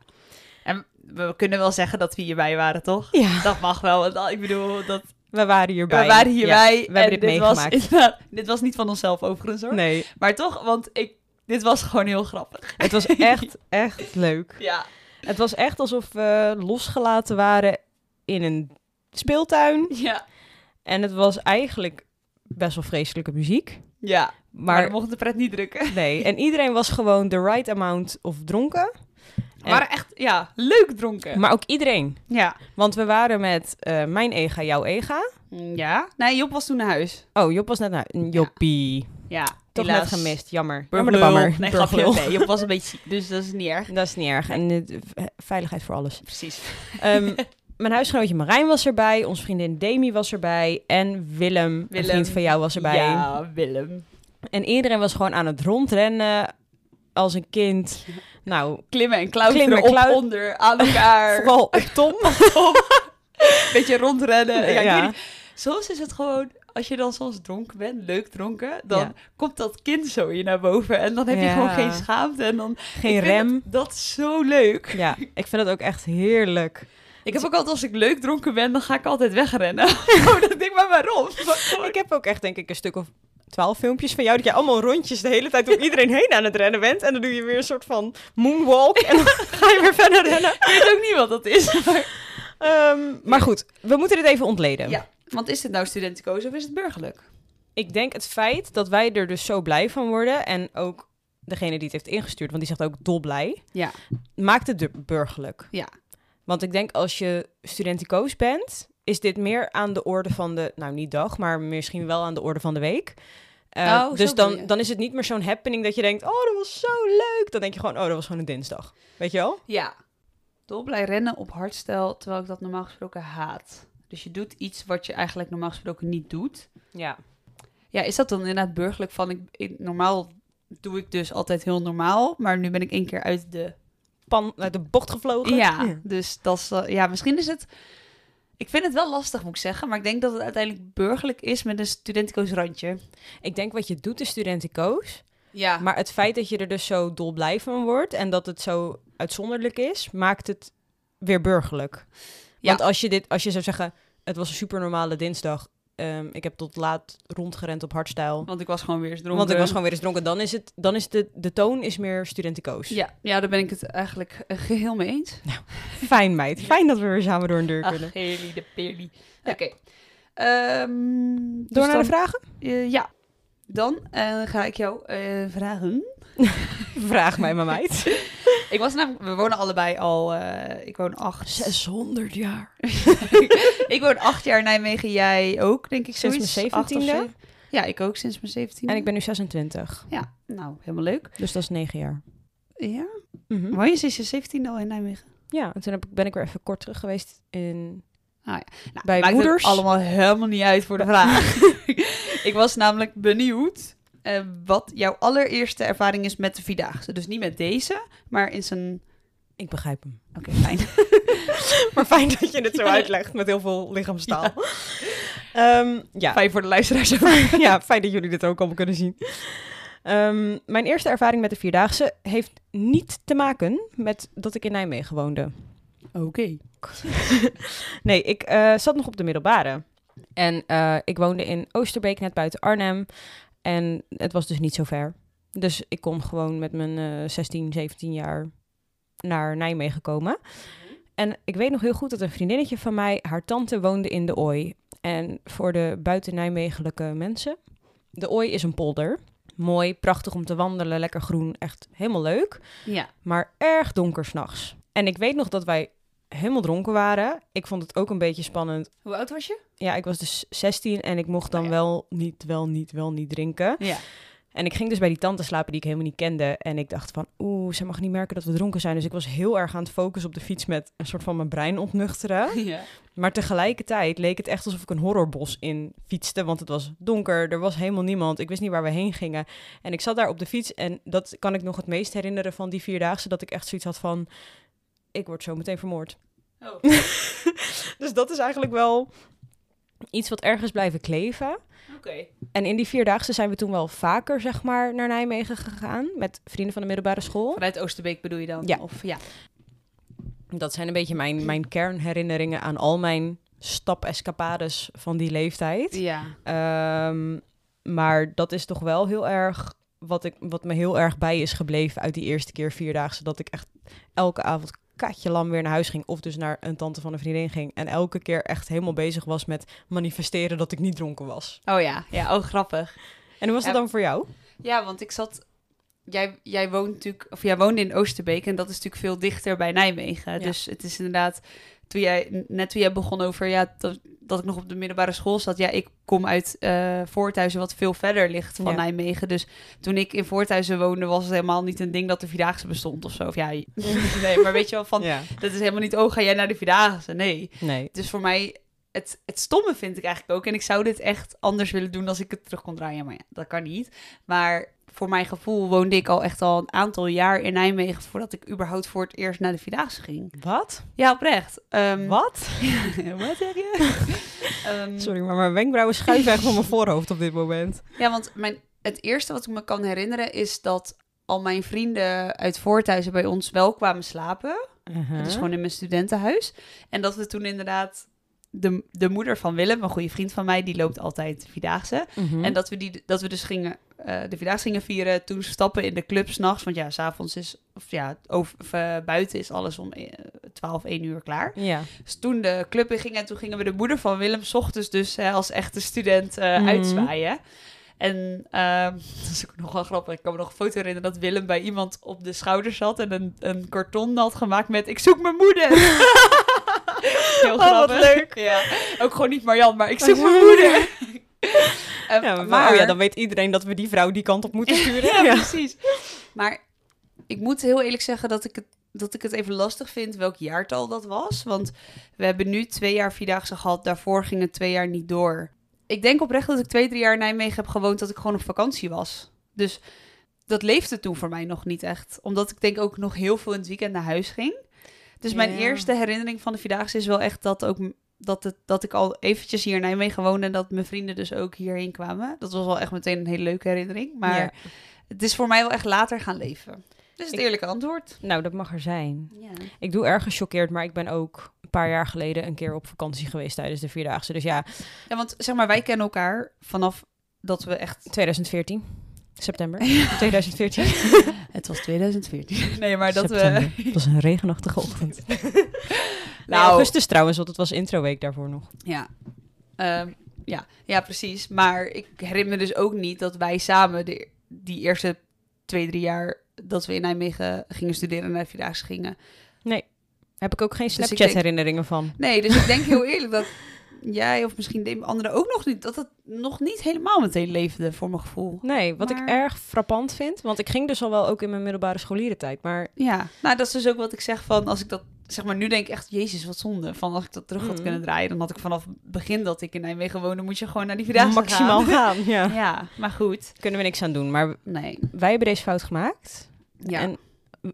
En we kunnen wel zeggen dat we hierbij waren, toch? Ja. Dat mag wel. Ik bedoel, dat... We waren hierbij. We waren hierbij. we hebben dit, dit meegemaakt. Was, dit was niet van onszelf overigens, hoor. Nee. Maar toch, want ik, dit was gewoon heel grappig. Het was echt, echt leuk. Ja. Het was echt alsof we losgelaten waren in een speeltuin. Ja. En het was eigenlijk best wel vreselijke muziek. Ja, maar, maar we mochten de pret niet drukken. Nee, en iedereen was gewoon the right amount of dronken. We waren echt, ja, leuk dronken. Maar ook iedereen. Ja. Want we waren met uh, mijn ega, jouw ega. Ja. Nee, Job was toen naar huis. Oh, Job was net naar Joppie. Ja. toch net gemist. Jammer. Jammer de bammer. Nee, grapje. Nee, je was een beetje dus dat is niet erg. Dat is niet erg. En uh, veiligheid voor alles. Precies. Um, mijn huisgenootje Marijn was erbij. Onze vriendin Demi was erbij. En Willem, Willem, een vriend van jou, was erbij. Ja, Willem. En iedereen was gewoon aan het rondrennen als een kind. Nou, klimmen en klauteren klimmen, op, onder, aan elkaar. Vooral op Tom. Tom. Beetje rondrennen. Ja, ja. Soms is het gewoon, als je dan soms dronken bent, leuk dronken, dan komt dat kind zo je naar boven. En dan heb je gewoon geen schaamte. En dan, geen rem. Dat, is zo leuk. Ja, ik vind het ook echt heerlijk. Ik heb ook altijd, als ik leuk dronken ben, dan ga ik altijd wegrennen. oh, dat denk maar waarom. ik heb ook echt, denk ik, een stuk of twaalf filmpjes van jou. Dat jij allemaal rondjes de hele tijd door iedereen heen aan het rennen bent. En dan doe je weer een soort van moonwalk. En dan ga je weer verder rennen. Ik weet ook niet wat dat is. Maar, um, maar goed, we moeten dit even ontleden. Ja, want is dit nou studenticoos of is het burgerlijk? Ik denk het feit dat wij er dus zo blij van worden. En ook degene die het heeft ingestuurd, want die zegt ook dolblij. Ja. Maakt het burgerlijk. Ja. Want ik denk als je studenticoos bent, is dit meer aan de orde van de, nou niet dag, maar misschien wel aan de orde van de week. Uh, oh, dus dan, dan is het niet meer zo'n happening dat je denkt, oh, dat was zo leuk. Dan denk je gewoon, oh, dat was gewoon een dinsdag. Weet je wel? Ja. Dolblij rennen op hardstijl, terwijl ik dat normaal gesproken haat. Dus je doet iets wat je eigenlijk normaal gesproken niet doet. Ja. Ja, is dat dan inderdaad burgerlijk van, ik, normaal doe ik dus altijd heel normaal, maar nu ben ik één keer uit de... Pan, uit de bocht gevlogen. Ja, dus dat is, uh, ja, misschien is het ik vind het wel lastig, moet ik zeggen. Maar ik denk dat het uiteindelijk burgerlijk is met een studentico's randje. Ik denk wat je doet is studentico's. Ja. Maar het feit dat je er dus zo dolblij van wordt... en dat het zo uitzonderlijk is, maakt het weer burgerlijk. Ja. Want als je, dit, als je zou zeggen... het was een super normale dinsdag... Um, ik heb tot laat rondgerend op hardstyle. Want ik was gewoon weer eens dronken. Want ik was gewoon weer eens dronken. Dan is, het, dan is de, de toon is meer studenticoos. Ja, ja, daar ben ik het eigenlijk uh, geheel mee eens. Nou, fijn meid. Fijn dat we weer samen door een deur kunnen. Ach, de perlie. Oké. Okay. Um, door dus naar de vragen? Uh, ja. Dan uh, ga ik jou vragen. Vraag mij maar meid. ik was namelijk, we wonen allebei al, uh, ik woon acht. 600 jaar. ik woon acht jaar in Nijmegen, jij ook, denk ik. Sinds mijn zeventiende? Ja, ik ook sinds mijn zeventiende. En ik ben nu 26. Ja, nou, helemaal leuk. Dus dat is negen jaar. Ja? Mm -hmm. Woon je sinds je zeventiende al in Nijmegen? Ja, en toen heb ik, ben ik weer even kort terug geweest in... Ah, ja. nou, bij moeders. allemaal helemaal niet uit voor de vraag. ik was namelijk benieuwd uh, wat jouw allereerste ervaring is met de Vierdaagse. Dus niet met deze, maar in zijn... Ik begrijp hem. Oké, fijn. maar fijn dat je het zo uitlegt met heel veel lichaamstaal. Ja. Um, ja. Fijn voor de luisteraars. ja, fijn dat jullie dit ook allemaal kunnen zien. Um, mijn eerste ervaring met de Vierdaagse heeft niet te maken met dat ik in Nijmegen woonde. Oké. nee, ik uh, zat nog op de middelbare. En uh, ik woonde in Oosterbeek, net buiten Arnhem. En het was dus niet zo ver. Dus ik kon gewoon met mijn uh, 16, 17 jaar naar Nijmegen komen. En ik weet nog heel goed dat een vriendinnetje van mij, haar tante woonde in de Ooi. En voor de buiten Nijmegenlijke mensen, de Ooi is een polder. Mooi, prachtig om te wandelen, lekker groen, echt helemaal leuk. Ja. Maar erg donker s'nachts. En ik weet nog dat wij helemaal dronken waren. Ik vond het ook een beetje spannend. Hoe oud was je? Ja, ik was dus 16 en ik mocht dan oh wel niet, wel niet, wel niet drinken. Ja. En ik ging dus bij die tante slapen die ik helemaal niet kende. En ik dacht van, oeh, ze mag niet merken dat we dronken zijn. Dus ik was heel erg aan het focussen op de fiets met een soort van mijn brein ontnuchteren. Ja. Maar tegelijkertijd leek het echt alsof ik een horrorbos in fietste. Want het was donker, er was helemaal niemand. Ik wist niet waar we heen gingen. En ik zat daar op de fiets en dat kan ik nog het meest herinneren van die vierdaagse. Dat ik echt zoiets had van, ik word zo meteen vermoord. Oh. dus dat is eigenlijk wel iets wat ergens blijven kleven. Oké. En in die vierdaagse zijn we toen wel vaker, zeg maar, naar Nijmegen gegaan. Met vrienden van de middelbare school. Vanuit Oosterbeek bedoel je dan? Ja. Of, ja. Dat zijn een beetje mijn, mijn kernherinneringen aan al mijn stapescapades van die leeftijd. Ja. Um, maar dat is toch wel heel erg wat, ik, wat me heel erg bij is gebleven uit die eerste keer vierdaagse. Dat ik echt elke avond katje lam weer naar huis ging. Of dus naar een tante van een vriendin ging. En elke keer echt helemaal bezig was met manifesteren dat ik niet dronken was. Oh ja, ja, oh grappig. En hoe was dat dan voor jou? Ja, want ik zat... Jij, jij woont natuurlijk, of jij woonde in Oosterbeek en dat is natuurlijk veel dichter bij Nijmegen. Dus het is inderdaad toen jij, net toen jij begon over, ja, dat, dat ik nog op de middelbare school zat. Ja, ik kom uit uh, Voorthuizen, wat veel verder ligt van Nijmegen. Dus toen ik in Voorthuizen woonde, was het helemaal niet een ding dat de Vierdaagse bestond of zo. Of ja, nee, maar weet je wel, van, dat is helemaal niet, oh, ga jij naar de Vierdaagse? Nee. nee. Dus voor mij, het, het stomme vind ik eigenlijk ook. En ik zou dit echt anders willen doen als ik het terug kon draaien. Maar ja, dat kan niet. Maar voor mijn gevoel woonde ik al echt al een aantal jaar in Nijmegen voordat ik überhaupt voor het eerst naar de Vierdaagse ging. Wat? Ja, oprecht. Um, Wat? wat zeg je? um, Sorry, maar mijn wenkbrauwen schuiven echt van mijn voorhoofd op dit moment. Ja, want mijn, het eerste wat ik me kan herinneren is dat al mijn vrienden uit Voorthuizen bij ons wel kwamen slapen. Uh -huh. Dus gewoon in mijn studentenhuis. En dat we toen inderdaad de, de moeder van Willem, een goede vriend van mij, die loopt altijd Vierdaagse. Mhm. En dat we, die, dat we dus gingen, uh, de Vierdaagse gingen vieren, toen stappen in de club s'nachts. Want ja, s'avonds is, of ja, over, of, uh, buiten is alles om 12, eh, 1 uur klaar. Ja. Dus toen de club in ging en toen gingen we de moeder van Willem s ochtends dus als echte student uh, uitzwaaien. En uh, dat is ook nog wel grappig. Ik kan me nog een foto herinneren dat Willem bij iemand op de schouder zat en een, een karton had gemaakt met ik zoek mijn moeder. Heel oh, grappig. leuk. Ja. Ook gewoon niet Marjan, maar ik zoek mijn moeder. Um, ja, maar, oh ja, dan weet iedereen dat we die vrouw die kant op moeten sturen. ja, precies. Maar ik moet heel eerlijk zeggen dat ik het dat ik het even lastig vind welk jaartal dat was. Want we hebben nu twee jaar Vierdaagse gehad. Daarvoor ging het twee jaar niet door. Ik denk oprecht dat ik twee, drie jaar in Nijmegen heb gewoond dat ik gewoon op vakantie was. Dus dat leefde toen voor mij nog niet echt. Omdat ik denk ook nog heel veel in het weekend naar huis ging. Dus mijn eerste herinnering van de Vierdaagse is wel echt dat ook dat, het, dat ik al eventjes hier in Nijmegen woonde en dat mijn vrienden dus ook hierheen kwamen. Dat was wel echt meteen een hele leuke herinnering. Maar het is voor mij wel echt later gaan leven. Dus het eerlijke antwoord. Nou, dat mag er zijn. Ja. Ik doe erg gechoqueerd, maar ik ben ook een paar jaar geleden een keer op vakantie geweest tijdens de Vierdaagse. Dus ja. Ja, want zeg maar, wij kennen elkaar vanaf dat we echt... 2014. September 2014. het was 2014. Nee, maar dat we... Het was een regenachtige ochtend. nou, augustus trouwens, want het was introweek daarvoor nog. Ja. Uh, ja. ja, precies. Maar ik herinner me dus ook niet dat wij samen de, die eerste twee, drie jaar dat we in Nijmegen gingen studeren en naar Vierdaagse gingen. Nee, heb ik ook geen dus Snapchat-herinneringen van. Nee, dus ik denk heel eerlijk dat jij of misschien de anderen ook nog niet, dat het nog niet helemaal meteen leefde voor mijn gevoel. Nee, wat ik erg frappant vind, want ik ging dus al wel ook in mijn middelbare scholierentijd, maar... Ja, nou dat is dus ook wat ik zeg van, als ik dat, zeg maar nu denk ik echt, jezus, wat zonde. Van als ik dat terug had mm. kunnen draaien, dan had ik vanaf het begin dat ik in Nijmegen woonde, moet je gewoon naar die Vierdaagse Maximaal gaan. ja. ja, maar goed. Kunnen we niks aan doen, maar nee. wij hebben deze fout gemaakt. Ja. En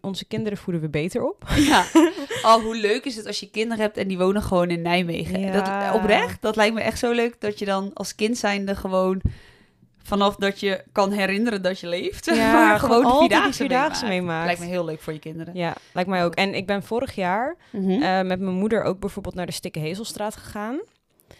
onze kinderen voeden we beter op. Ja. Oh, hoe leuk is het als je kinderen hebt en die wonen gewoon in Nijmegen. Ja. Dat, oprecht, dat lijkt me echt zo leuk dat je dan als kind zijnde gewoon vanaf dat je kan herinneren dat je leeft. Ja, maar gewoon de vierdaagse, vierdaagse meemaakt. Lijkt me heel leuk voor je kinderen. Ja, lijkt mij ook. En ik ben vorig jaar mhm. eh, met mijn moeder ook bijvoorbeeld naar de Stikke Hezelstraat gegaan.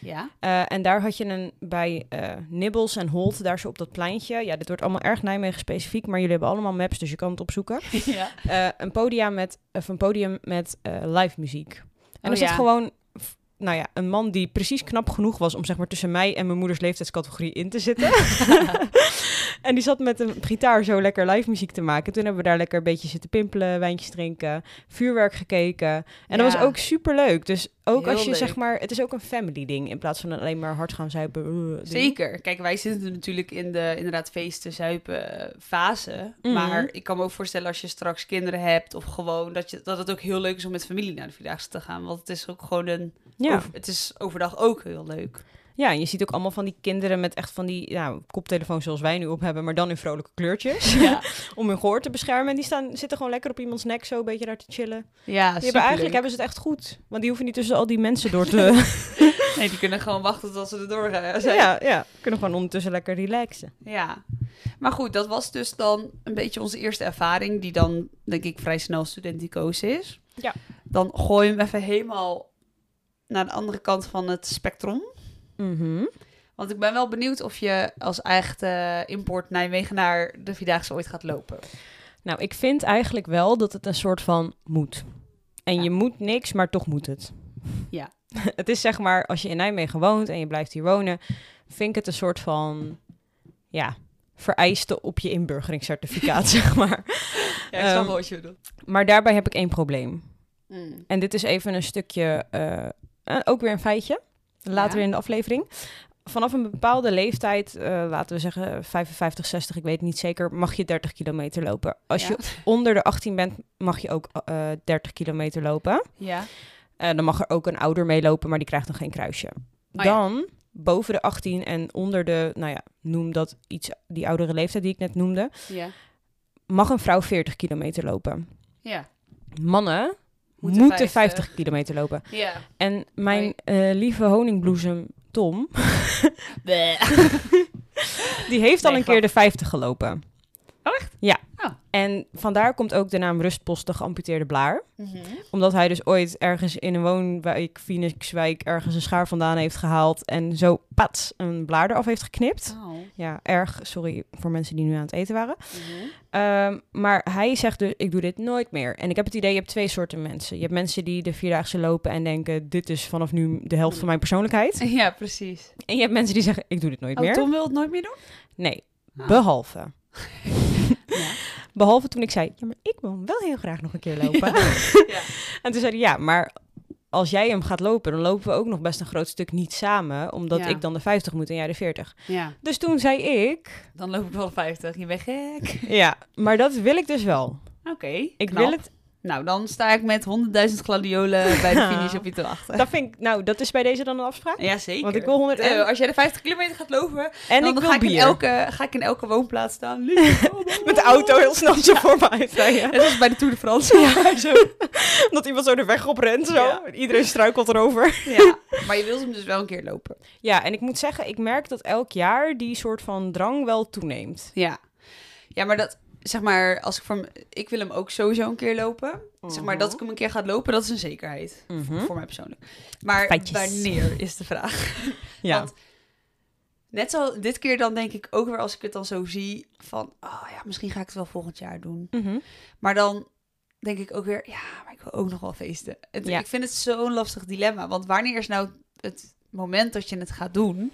Ja. Uh, en daar had je een bij uh, Nibbles en Holt, daar zo op dat pleintje. Ja, dit wordt allemaal erg Nijmegen specifiek, maar jullie hebben allemaal maps, dus je kan het opzoeken. ja. Uh, een, podium met, of een podium met live muziek. En oh, er zat gewoon nou ja, een man die precies knap genoeg was om zeg maar tussen mij en mijn moeders leeftijdscategorie in te zitten. en die zat met een gitaar zo lekker live muziek te maken. Toen hebben we daar lekker een beetje zitten pimpelen, wijntjes drinken, vuurwerk gekeken. En dat was ook super leuk. Dus ook als je zeg maar, het is ook een family ding in plaats van alleen maar hard gaan zuipen. Uh, Zeker. Kijk, wij zitten natuurlijk in de inderdaad feesten, zuipen fase. Mhm. Maar ik kan me ook voorstellen als je straks kinderen hebt of gewoon dat, je, dat het ook heel leuk is om met familie naar de Vierdaagse te gaan. Want het is ook gewoon een ja. het is overdag ook heel leuk. Ja, en je ziet ook allemaal van die kinderen met echt van die ja, koptelefoons zoals wij nu op hebben, maar dan in vrolijke kleurtjes. Ja. om hun gehoor te beschermen. En die staan, zitten gewoon lekker op iemands nek zo een beetje daar te chillen. Ja, die hebben, Eigenlijk hebben ze het echt goed. Want die hoeven niet tussen al die mensen door te... nee, die kunnen gewoon wachten tot ze erdoor gaan. Ja, ja, kunnen gewoon ondertussen lekker relaxen. Ja. Maar goed, dat was dus dan een beetje onze eerste ervaring, die dan denk ik vrij snel studenticoos is. Ja. Dan gooi je hem even helemaal naar de andere kant van het spectrum. Mm Want ik ben wel benieuwd of je als echte import naar de Vierdaagse ooit gaat lopen. Nou, ik vind eigenlijk wel dat het een soort van moet. En je moet niks, maar toch moet het. Ja. het is zeg maar, als je in Nijmegen woont en je blijft hier wonen, vind ik het een soort van, ja, vereiste op je inburgeringscertificaat, zeg maar. Ja, ik snap um, wat je bedoelt. Maar daarbij heb ik één probleem. Mm. En dit is even een stukje, uh, ook weer een feitje, later in de aflevering. Vanaf een bepaalde leeftijd, uh, laten we zeggen 55, 60, ik weet het niet zeker, mag je 30 kilometer lopen. Als je onder de 18 bent, mag je ook uh, 30 kilometer lopen. Ja. dan mag er ook een ouder meelopen, maar die krijgt dan geen kruisje. Oh, dan boven de 18 en onder de, nou ja, noem dat iets, die oudere leeftijd die ik net noemde, ja. mag een vrouw 40 kilometer lopen. Ja. Mannen moeten, 50. kilometer lopen. Ja. En mijn uh, lieve honingbloesem Tom, die heeft al een keer de 50 gelopen. Oh, echt? Ja. Oh. En vandaar komt ook de naam rustpost geamputeerde blaar. Mhm. Omdat hij dus ooit ergens in een woonwijk, Phoenixwijk, ergens een schaar vandaan heeft gehaald. En zo, pats, een blaar eraf heeft geknipt. Oh. Ja, erg. Sorry voor mensen die nu aan het eten waren. Mhm. Ehm, maar hij zegt dus, ik doe dit nooit meer. En ik heb het idee, je hebt twee soorten mensen. Je hebt mensen die de Vierdaagse lopen en denken, dit is vanaf nu de helft van mijn persoonlijkheid. Ja, precies. En je hebt mensen die zeggen, ik doe dit nooit oh, meer. Tom wil het nooit meer doen? Nee, ah. behalve. Ja. Behalve toen ik zei, ja, maar ik wil wel heel graag nog een keer lopen. Ja. En toen zei hij, ja, maar als jij hem gaat lopen, dan lopen we ook nog best een groot stuk niet samen, omdat ik dan de 50 moet en jij de 40. Ja. Dus toen zei ik... Dan loop ik wel de 50, je bent gek. Ja, maar dat wil ik dus wel. Oké, Ik wil het nou, dan sta ik met 100.000 gladiolen bij de finish op je te wachten. Dat vind ik, nou, dat is bij deze dan een afspraak? Ja, zeker. Want ik wil 100 uh, Als jij de 50 kilometer gaat lopen, en dan, ik ga, ik in elke, ga ik in elke woonplaats staan. met de auto heel snel zo voor me uitrijden. Dat is bij de Tour de France. Ja, zo. dat iemand zo de weg op rent, zo. Ja. Iedereen struikelt erover. Ja, maar je wilt hem dus wel een keer lopen. Ja, en ik moet zeggen, ik merk dat elk jaar die soort van drang wel toeneemt. Ja. Ja, maar dat, zeg maar, als ik voor ik wil hem ook sowieso een keer lopen. Zeg maar dat ik mhm. hem een keer ga lopen, dat is een zekerheid mhm. voor, mij persoonlijk. Maar wanneer is de vraag? ja. Want net zo dit keer dan denk ik ook weer als ik het dan zo zie van, oh ja, misschien ga ik het wel volgend jaar doen. Mhm. Maar dan denk ik ook weer, ja, maar ik wil ook nog wel feesten. Het, Ik vind het zo'n lastig dilemma, want wanneer is nou het moment dat je het gaat doen?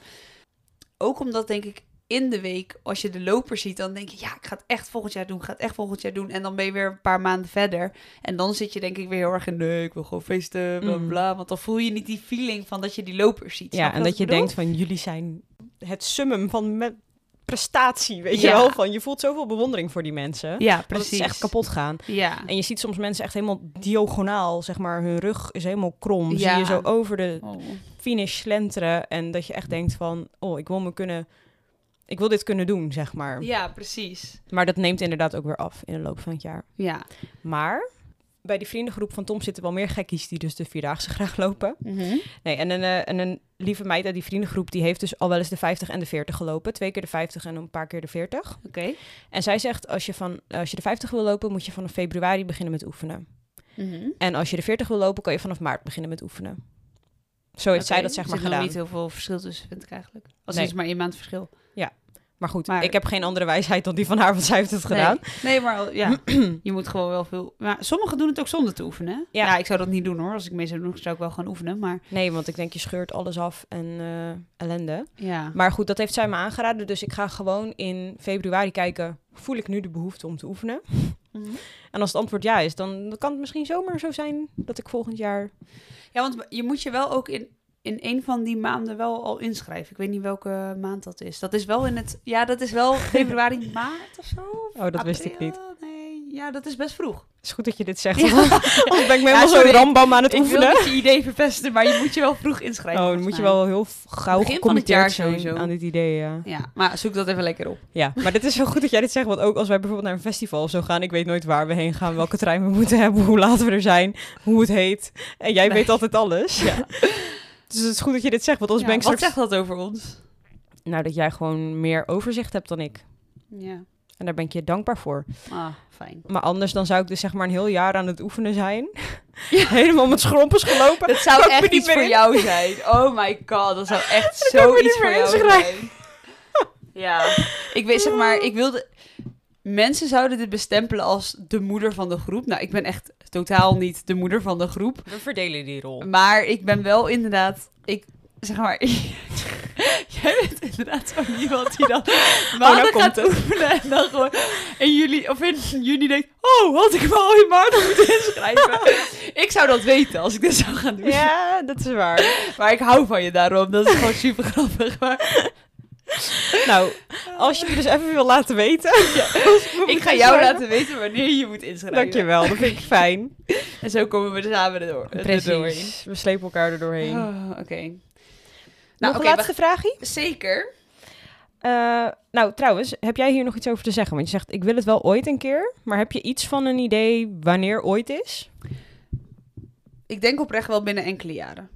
Ook omdat denk ik in de week, als je de loper ziet, dan denk je, ja, ik ga het echt volgend jaar doen, ik ga het echt volgend jaar doen. En dan ben je weer een paar maanden verder. En dan zit je denk ik weer heel erg in, nee, ik wil gewoon feesten, bla mm. bla. Want dan voel je niet die feeling van dat je die lopers ziet. Ja, en dat je denkt van, jullie zijn het summum van prestatie, weet je wel? Van, je voelt zoveel bewondering voor die mensen. Ja, precies. Het is echt kapot gaan. Ja. En je ziet soms mensen echt helemaal diagonaal, zeg maar, hun rug is helemaal krom. Ja. Zie je zo over de oh. finish slenteren en dat je echt denkt van, oh, ik wil me kunnen ik wil dit kunnen doen, zeg maar. Ja, precies. Maar dat neemt inderdaad ook weer af in de loop van het jaar. Ja. Maar bij die vriendengroep van Tom zitten wel meer gekkies die dus de Vierdaagse graag lopen. Mm Nee, en een, uh, en een lieve meid uit die vriendengroep, die heeft dus al wel eens de 50 en de 40 gelopen. Twee keer de 50 en een paar keer de 40. Oké. En zij zegt, als je, van, als je de 50 wil lopen, moet je vanaf februari beginnen met oefenen. Mm En als je de 40 wil lopen, kan je vanaf maart beginnen met oefenen. Zo heeft zij dat zeg maar gedaan. Er niet heel veel verschil tussen, vind ik eigenlijk. Als nee. is maar één maand verschil. Maar goed, ik heb geen andere wijsheid dan die van haar, want zij heeft het gedaan. Nee, maar ja, je moet gewoon wel veel... Maar sommigen doen het ook zonder te oefenen. Ja. ja. ik zou dat niet doen hoor. Als ik mee zou doen, zou ik wel gaan oefenen, maar... Nee, want ik denk je scheurt alles af en uh, ellende. Ja. Maar goed, dat heeft zij me aangeraden. Dus ik ga gewoon in februari kijken, voel ik nu de behoefte om te oefenen? Mhm. En als het antwoord ja is, dan, dan kan het misschien zomaar zo zijn dat ik volgend jaar... Ja, want je moet je wel ook in in een van die maanden wel al inschrijven. Ik weet niet welke maand dat is. Dat is wel in het... Ja, dat is wel februari, maart of zo. oh, dat wist ik niet. Nee, ja, dat is best vroeg. Het is goed dat je dit zegt. Ja. Ben ik me helemaal zo rambam aan het ik oefenen. Ik wil niet je idee verpesten, maar je moet je wel vroeg inschrijven. Oh, dan moet je wel heel gauw gecommitteerd zijn aan dit idee, ja. Ja, maar zoek dat even lekker op. Ja, maar dit is zo goed dat jij dit zegt. Want ook als wij bijvoorbeeld naar een festival of zo gaan... ik weet nooit waar we heen gaan, welke trein we moeten hebben... hoe laat we er zijn, hoe het heet. En jij weet altijd alles. Ja. Dus het is goed dat je dit zegt, want anders ben ik Wat zegt dat over ons? Nou, dat jij gewoon meer overzicht hebt dan ik. Ja. En daar ben ik je dankbaar voor. Ah, fijn. Maar anders dan zou ik dus zeg maar een heel jaar aan het oefenen zijn. Ja. Helemaal met schrompers gelopen. Dat zou echt iets voor jou zijn. Oh my god, dat zou echt zoiets voor jou zijn. Ja, ik weet zeg maar, ik wilde... Mensen zouden dit bestempelen als de moeder van de groep. Nou, ik ben echt totaal niet de moeder van de groep. We verdelen die rol. Maar ik ben wel inderdaad, ik zeg maar, jij bent inderdaad zo iemand die dan maanden oh, gaat oefenen en dan gewoon in juli of in juni denkt, oh, had ik me al in maart moeten inschrijven. ik zou dat weten als ik dit zou gaan doen. Ja, dat is waar. maar ik hou van je daarom. Dat is gewoon super grappig. Maar... Nou, als je me dus even wil laten weten. ik ga jou laten weten wanneer je moet inschrijven. Dankjewel, dat vind ik fijn. en zo komen we er samen erdoor, Precies, we slepen elkaar er doorheen. Oh, Oké. Okay. Nou, Nog een laatste vraagje? Zeker. Uh, nou, trouwens, heb jij hier nog iets over te zeggen? Want je zegt, ik wil het wel ooit een keer. Maar heb je iets van een idee wanneer ooit is? Ik denk oprecht wel binnen enkele jaren.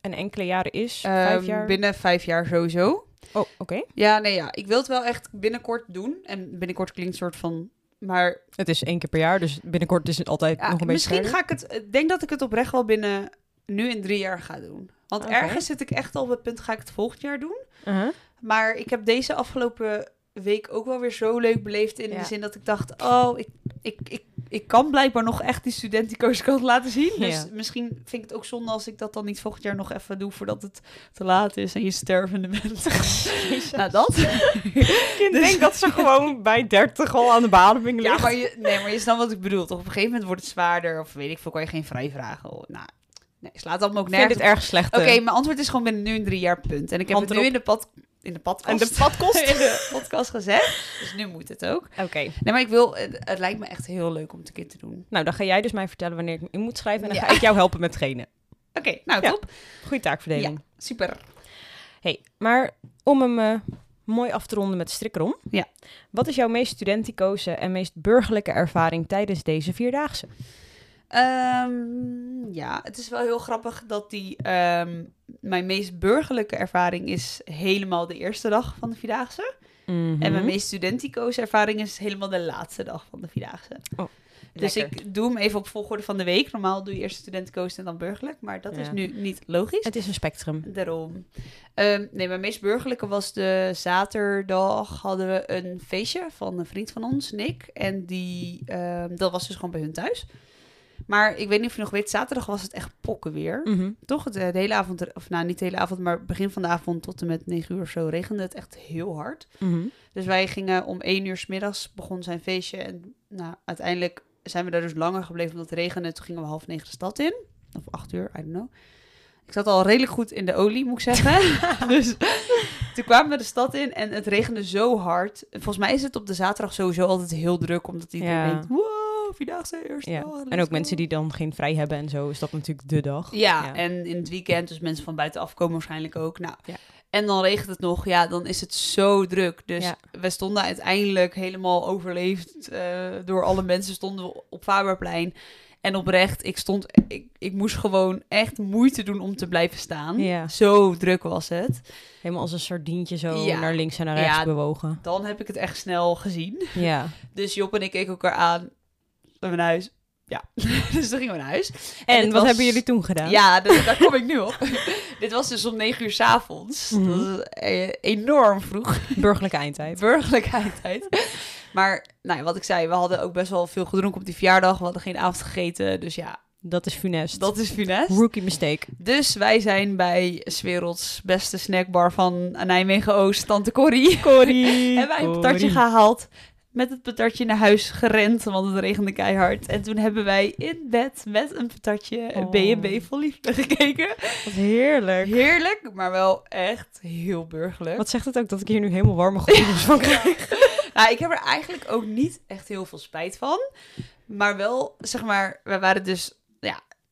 En enkele jaren is? vijf jaar? Binnen vijf jaar sowieso. Oh, oké. Ja, nee, ja. Ik wil het wel echt binnenkort doen. En binnenkort klinkt een soort van... Maar... Het is één keer per jaar, dus binnenkort is het altijd nog een beetje Misschien ga ik het... Ik denk dat ik het oprecht wel binnen nu in drie jaar ga doen. Want ergens zit ik echt al op het punt, ga ik het volgend jaar doen? Uh-huh. Maar ik heb deze afgelopen week ook wel weer zo leuk beleefd. In de zin dat ik dacht, oh, ik, ik, ik, ik kan blijkbaar nog echt die studentico's kan laten zien. Dus misschien vind ik het ook zonde als ik dat dan niet volgend jaar nog even doe voordat het te laat is en je stervende bent. nou, dat. Ik dus... denk dat ze gewoon bij 30 al aan de bademing ligt. Ja, maar je, nee, maar je snapt wat ik bedoel. Toch op een gegeven moment wordt het zwaarder of weet ik veel, kan je geen vrij vragen. Nou, Nee, slaat allemaal ook nergens. Ik vind het erg slecht. Oké, mijn antwoord is gewoon binnen nu een drie jaar punt. En ik heb het nu in de pad in de podcast. En de podcast in de podcast gezegd. Dus nu moet het ook. Oké. Nee, maar ik wil, het, lijkt me echt heel leuk om het een keer te doen. Nou, dan ga jij dus mij vertellen wanneer ik in moet schrijven. En dan ga ik jou helpen met trainen. Oké, nou top. Goeie taakverdeling. Ja, super. hey, maar om hem uh, mooi af te ronden met strikkerom. Ja. Wat is jouw meest studenticoze en meest burgerlijke ervaring tijdens deze vierdaagse? Um, ja, het is wel heel grappig dat die um, mijn meest burgerlijke ervaring is helemaal de eerste dag van de Vierdaagse. Mm En mijn meest studentico's ervaring is helemaal de laatste dag van de Vierdaagse. Oh, dus ik doe hem even op volgorde van de week. Normaal doe je eerst studentico's en dan burgerlijk. Maar dat is nu niet logisch. Het is een spectrum. Daarom. Um, nee, mijn meest burgerlijke was de zaterdag. Hadden we een feestje van een vriend van ons, Nick. En die, dat was dus gewoon bij hun thuis. Maar ik weet niet of je nog weet, zaterdag was het echt pokken weer. Mhm. Toch? Het, eh, de hele avond, of nou niet de hele avond, maar begin van de avond tot en met negen uur of zo regende het echt heel hard. Mhm. Dus wij gingen om één uur s middags begon zijn feestje. En nou, uiteindelijk zijn we daar dus langer gebleven omdat het regende. Toen gingen we half negen de stad in. Of acht uur, I don't know. Ik zat al redelijk goed in de olie, moet ik zeggen. dus toen kwamen we de stad in en het regende zo hard. Volgens mij is het op de zaterdag sowieso altijd heel druk, omdat iedereen ja. denkt, wow, vierdaagse eerste ja. En ook mensen die dan geen vrij hebben en zo, is dat natuurlijk de dag. Ja, en in het weekend, dus mensen van buitenaf komen waarschijnlijk ook. Nou, en dan regent het nog, ja, dan is het zo druk. Dus we stonden uiteindelijk helemaal overleefd uh, door alle mensen, stonden we op Faberplein. En oprecht, ik stond, ik, ik moest gewoon echt moeite doen om te blijven staan. Ja. Zo druk was het. Helemaal als een sardientje zo naar links en naar rechts bewogen. Dan heb ik het echt snel gezien. Ja. Dus Job en ik keken elkaar aan. Naar huis. Ja, dus toen gingen we naar huis. En, wat hebben jullie toen gedaan? Ja, daar kom ik nu op. dit was dus om negen uur s avonds. Mm Dat eh, enorm vroeg. Burgerlijke eindtijd. Burgerlijke eindtijd. Maar nou ja, wat ik zei, we hadden ook best wel veel gedronken op die verjaardag. We hadden geen avond gegeten, dus ja. Dat is funest. Dat is funest. Rookie mistake. Dus wij zijn bij 's werelds beste snackbar van Nijmegen-Oost, Tante Corrie. Corrie. Hebben wij een patatje gehaald met het patatje naar huis gerend, want het regende keihard. En toen hebben wij in bed met een patatje oh. B&B vol liefde gekeken. Wat heerlijk. Heerlijk, maar wel echt heel burgerlijk. Wat zegt het ook dat ik hier nu helemaal warme gevoelens van krijg? Nou, ik heb er eigenlijk ook niet echt heel veel spijt van. Maar wel, zeg maar, we waren dus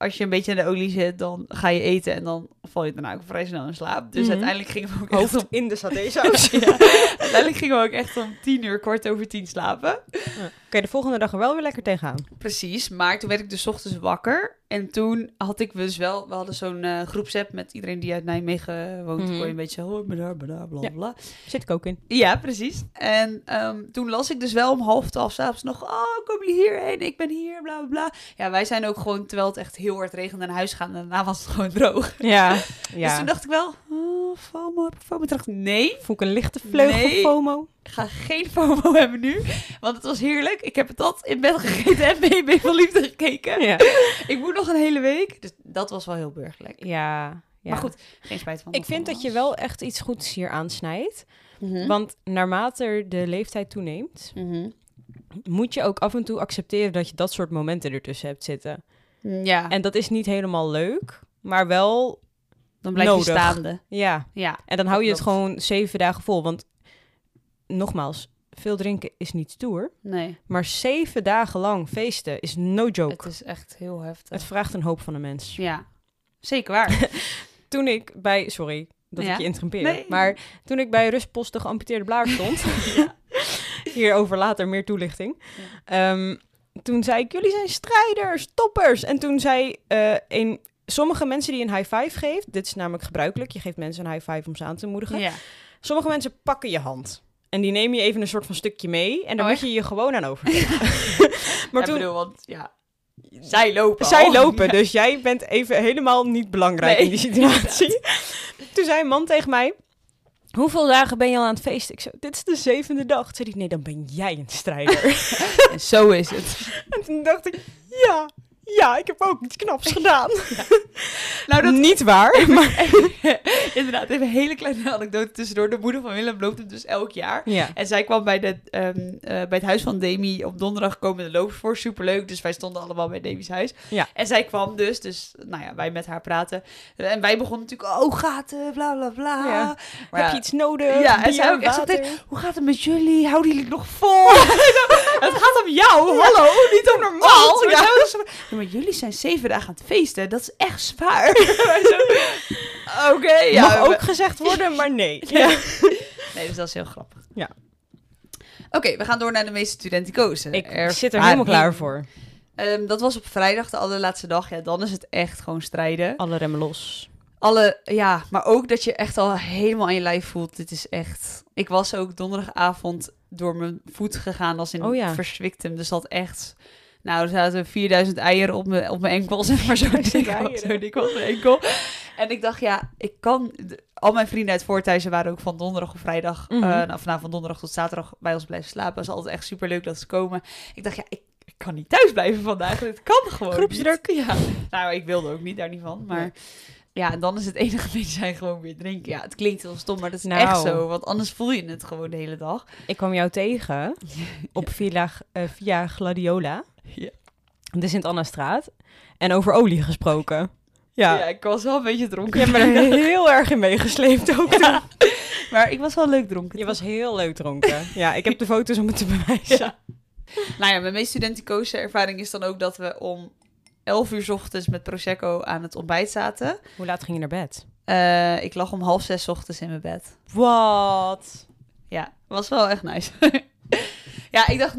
als je een beetje in de olie zit, dan ga je eten en dan val je daarna ook vrij snel in slaap. Dus mhm. uiteindelijk gingen we ook Hoofd om... in de satésaus. ja. Uiteindelijk gingen we ook echt om tien uur, kwart over tien slapen. Ja. Oké, de volgende dag er wel weer lekker tegenaan. Precies, maar toen werd ik dus ochtends wakker. En toen had ik dus wel, we hadden zo'n uh, groepsapp met iedereen die uit Nijmegen woont. Mm kon je een beetje, oh, bla bla bla bla. Zit ik ook in. Ja, precies. En um, toen las ik dus wel om half twaalf s'avonds nog, oh, kom je hierheen? Ik ben hier, bla bla bla. Ja, wij zijn ook gewoon, terwijl het echt heel hard regende, naar huis gaan. En daarna was het gewoon droog. Ja, ja. Dus toen dacht ik wel, oh, FOMO, FOMO? Dacht nee. Voel ik een lichte vleugel nee. FOMO? Ik ga geen FOMO hebben nu, want het was heerlijk. Ik heb het dat in bed gegeten en BB van Liefde gekeken. Ja. Ik moet nog een hele week, dus dat was wel heel burgerlijk. Ja, ja. Maar goed, geen spijt van. Ik vind dat je wel echt iets goeds hier aansnijdt. Mm -hmm. Want naarmate de leeftijd toeneemt, mm -hmm. moet je ook af en toe accepteren dat je dat soort momenten ertussen hebt zitten. Ja. En dat is niet helemaal leuk, maar wel Dan blijf nodig. je staande. Ja. ja. En dan hou je het gewoon zeven dagen vol. Want nogmaals, veel drinken is niet stoer. Nee. Maar zeven dagen lang feesten is no joke. Het is echt heel heftig. Het vraagt een hoop van een mens. Ja, zeker waar. Toen ik bij... Sorry dat ik je interrumpeer. Maar toen ik bij Rustpost de geamputeerde blaar stond... ja. Hierover later meer toelichting. Ehm, toen zei ik, jullie zijn strijders, toppers. En toen zei uh, een, sommige mensen die een high five geeft... Dit is namelijk gebruikelijk. Je geeft mensen een high five om ze aan te moedigen. Sommige mensen pakken je hand. En die neem je even een soort van stukje mee. En dan oh, moet je je gewoon aan overgeven. maar ja, toen... Bedoel, want ja, zij lopen Zij lopen, dus jij bent even helemaal niet belangrijk in die situatie. toen zei een man tegen mij... Hoeveel dagen ben je al aan het feesten? Ik zei, dit is de zevende dag. Toen zei hij, nee, dan ben jij een strijder. en zo is het. En toen dacht ik, ja, ja, ik heb ook iets knaps gedaan. Nou, dat niet waar. Maar... Inderdaad, even een hele kleine anekdote tussendoor. De moeder van Willem loopt het dus elk jaar. Ja. En zij kwam bij, de, um, bij het huis van Demi op donderdag komen de lopers voor. Superleuk. Dus wij stonden allemaal bij Demi's huis. Ja. En zij kwam dus, dus nou ja, wij met haar praten. En wij begonnen natuurlijk, oh, gaat het, bla bla bla. Ja. Maar heb je iets nodig? Ja, en zij ook echt hoe gaat het met jullie? Houden jullie nog vol? het gaat om jou, hallo, niet om normaal. Ja maar jullie zijn zeven dagen aan het feesten. Dat is echt zwaar. Oké, ja. Mag ook gezegd worden, maar nee. Ja. Nee, dus dat is heel grappig. Ja. Oké, we gaan door naar de meeste studenticozen. Ik zit er helemaal klaar voor. Um, dat was op vrijdag, de allerlaatste dag. Ja, dan is het echt gewoon strijden. Alle remmen los. Alle, ja, maar ook dat je echt al helemaal aan je lijf voelt. Dit is echt... Ik was ook donderdagavond door mijn voet gegaan als in oh, ja. verswiktem. Dus dat echt nou, er zaten 4000 eieren op mijn, op mijn enkel, zeg maar. Zo dik, zo dik was mijn enkel. En ik dacht, ja, ik kan... Al mijn vrienden uit Voorthuizen waren ook van donderdag of vrijdag... Mm nou, vanavond van donderdag tot zaterdag bij ons blijven slapen. Was altijd echt super leuk dat ze komen. Ik dacht, ja, ik, ik kan niet thuis blijven vandaag. Het kan gewoon Groepsdruk. Ja. Nou, ik wilde ook niet daar niet van, maar... Ja, en dan is het enige zijn gewoon weer drinken. Ja, het klinkt heel stom, maar dat is nou, echt zo. Want anders voel je het gewoon de hele dag. Ik kwam jou tegen op Villa, uh, via Gladiola. Ja. De Sint-Anna-straat. En over olie gesproken. Ja. ja, ik was wel een beetje dronken. Je hebt me er heel erg in meegesleept ook. Ja. Maar ik was wel leuk dronken. Je was heel leuk dronken. Ja, ik heb de foto's om het te bewijzen. Ja. Nou ja, mijn meest studenticoze ervaring is dan ook dat we om 11 uur ochtends met Prosecco aan het ontbijt zaten. Hoe laat ging je naar bed? Uh, ik lag om half zes ochtends in mijn bed. Wat? Ja, was wel echt nice. ja, ik dacht,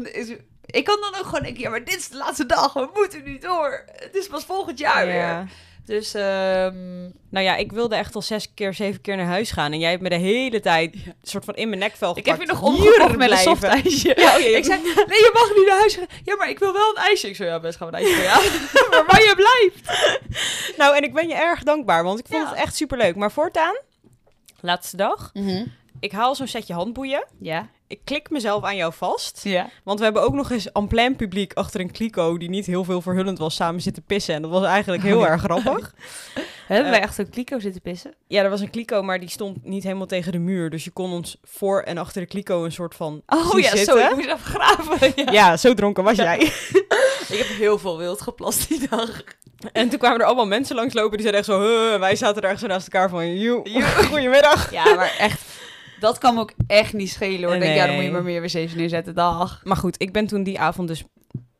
ik kan dan ook gewoon denken, ja, maar dit is de laatste dag, we moeten nu door. Het is pas volgend jaar ja. weer. Dus, um... nou ja, ik wilde echt al zes keer, zeven keer naar huis gaan. En jij hebt me de hele tijd soort van in mijn nekvel gepakt. Ik heb je nog omgekocht met een soft ijsje. Ja, Ik zei, nee, je mag niet naar huis gaan. Ja, maar ik wil wel een ijsje. Ik zei, ja, best gaan we een ijsje ja. maar waar je blijft. nou, en ik ben je erg dankbaar, want ik vond het echt superleuk. Maar voortaan, laatste dag, mm ik haal zo'n setje handboeien. Ja ik klik mezelf aan jou vast. Ja. Want we hebben ook nog eens en plein publiek achter een kliko die niet heel veel verhullend was samen zitten pissen. En dat was eigenlijk heel oh, erg grappig. Hebben wij achter een kliko zitten pissen? Ja, er was een kliko, maar die stond niet helemaal tegen de muur. Dus je kon ons voor en achter de kliko een soort van Oh ja, zitten. zo, ik moest even graven. Ja. ja. zo dronken was jij. ik heb heel veel wild geplast die dag. En toen kwamen er allemaal mensen langslopen die zeiden echt zo... Wij zaten er zo naast elkaar van... Joe, goedemiddag. Ja, maar echt dat kan me ook echt niet schelen hoor. Denk, ja, dan moet je maar meer wc's neerzetten, dag. Maar goed, ik ben toen die avond dus...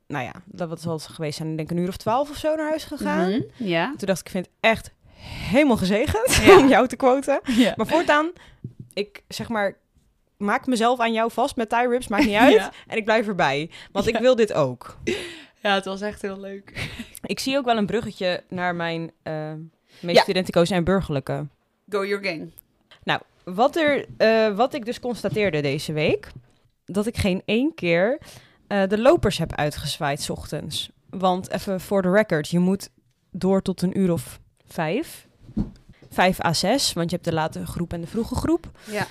Nou ja, dat was wel geweest zijn, denk ik een uur of twaalf of zo naar huis gegaan. Mhm, ja. Toen dacht ik, ik vind het echt helemaal gezegend om jou te quoten. Ja. Maar voortaan, ik zeg maar, maak mezelf aan jou vast met tie rips, maakt niet uit. En ik blijf erbij, want ik wil dit ook. Ja, het was echt heel leuk. Ik zie ook wel een bruggetje naar mijn uh, meest studentico's en burgerlijke. Go your gang. Nou, wat, er, uh, wat ik dus constateerde deze week, dat ik geen één keer uh, de lopers heb uitgezwaaid s ochtends. Want even voor de record, je moet door tot een uur of vijf. Vijf à zes, want je hebt de late groep en de vroege groep. Ja.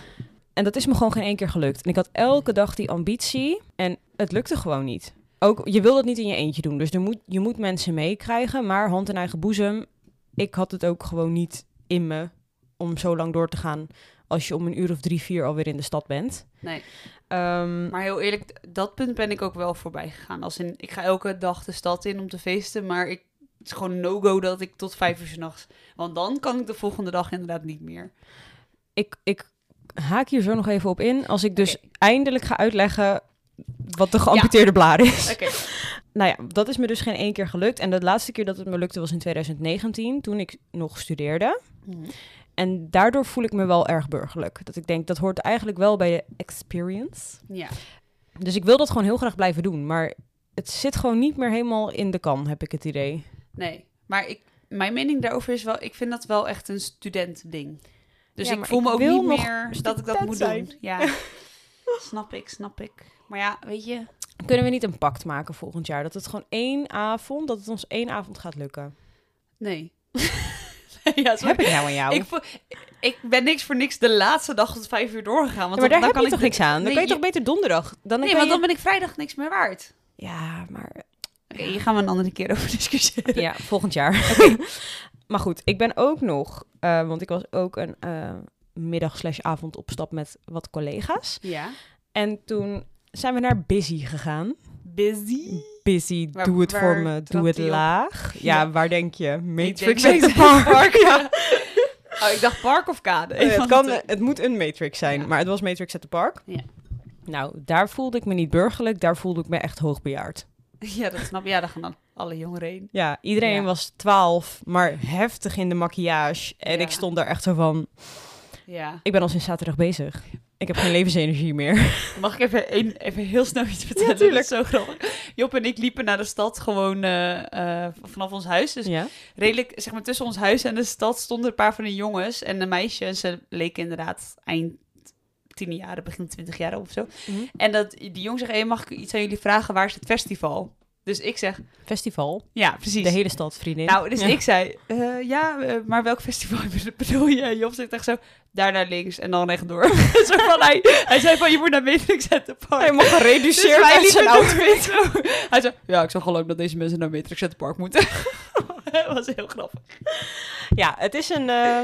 En dat is me gewoon geen één keer gelukt. En ik had elke dag die ambitie en het lukte gewoon niet. Ook, je wil het niet in je eentje doen, dus er moet, je moet mensen meekrijgen, maar hand in eigen boezem. Ik had het ook gewoon niet in me om zo lang door te gaan als je om een uur of drie, vier alweer in de stad bent. Nee. Um, maar heel eerlijk, dat punt ben ik ook wel voorbij gegaan. Als in, ik ga elke dag de stad in om te feesten, maar ik Het is gewoon no-go dat ik tot vijf uur s'nachts... Want dan kan ik de volgende dag inderdaad niet meer. Ik, ik haak hier zo nog even op in. Als ik dus eindelijk ga uitleggen wat de geamputeerde blaar is. Oké. nou ja, dat is me dus geen één keer gelukt. En de laatste keer dat het me lukte was in 2019, toen ik nog studeerde. Mhm. En daardoor voel ik me wel erg burgerlijk. Dat ik denk, dat hoort eigenlijk wel bij de experience. Ja. Dus ik wil dat gewoon heel graag blijven doen. Maar het zit gewoon niet meer helemaal in de kan, heb ik het idee. Nee, maar ik, mijn mening daarover is wel... Ik vind dat wel echt een studentending. Dus ik voel me ook niet meer dat ik dat moet zijn. doen. Ja, snap ik, snap ik. Maar ja, weet je... Kunnen we niet een pact maken volgend jaar? Dat het gewoon één avond, dat het ons één avond gaat lukken? Nee. ja, Heb ik nou aan jou? Ik, ik, ben niks voor niks de laatste dag tot vijf uur doorgegaan. Want maar daar dan heb kan toch niks aan? Dan kan je, toch beter donderdag? Dan nee, want dan ben ik vrijdag niks meer waard. Ja, maar... Oké, hier gaan we een andere keer over discussiëren. Ja, volgend jaar. maar goed, ik ben ook nog... Uh, want ik was ook een uh, middag slash avond op stap met wat collega's. Ja. En toen zijn we naar Busy gegaan. Busy? Busy, doe het voor me, doe het laag. Ja, waar denk je? Matrix Center Park. ja. Oh, ik dacht park of kade. het, kan, het moet een Matrix zijn, maar het was Matrix at the Park. Ja. Nou, daar voelde ik me niet burgerlijk, daar voelde ik me echt hoogbejaard. Ja, dat snap je. Ja, daar gaan dan alle jongeren heen. Ja, iedereen was 12, maar heftig in de maquillage. En ik stond daar echt zo van... Ja. Ik ben al sinds zaterdag bezig. Ik heb geen levensenergie meer. Mag ik even, even heel snel iets vertellen? Natuurlijk. zo grappig. Job en ik liepen naar de stad gewoon uh, vanaf ons huis. Dus ja? redelijk, zeg maar, tussen ons huis en de stad stonden een paar van de jongens en een meisje. En ze leken inderdaad eind tien jaren, begin twintig jaar of zo. Mhm. En dat die jongen zegt, hey, mag ik iets aan jullie vragen? Waar is het festival? Dus ik zeg... Festival? Ja, precies. De hele stad, vriendin. Nou, dus ik zei, uh, ja, uh, maar welk festival bedoel je? Job zegt echt zo, daar naar links en dan rechtdoor. zo van, hij, hij zei van, je moet naar Matrix zetten Park. Helemaal gereduceerd dus uit zijn outfit. hij zei, ja, ik zag geloof dat deze mensen naar Matrix Center Park moeten. dat was heel grappig. Ja, het is een uh,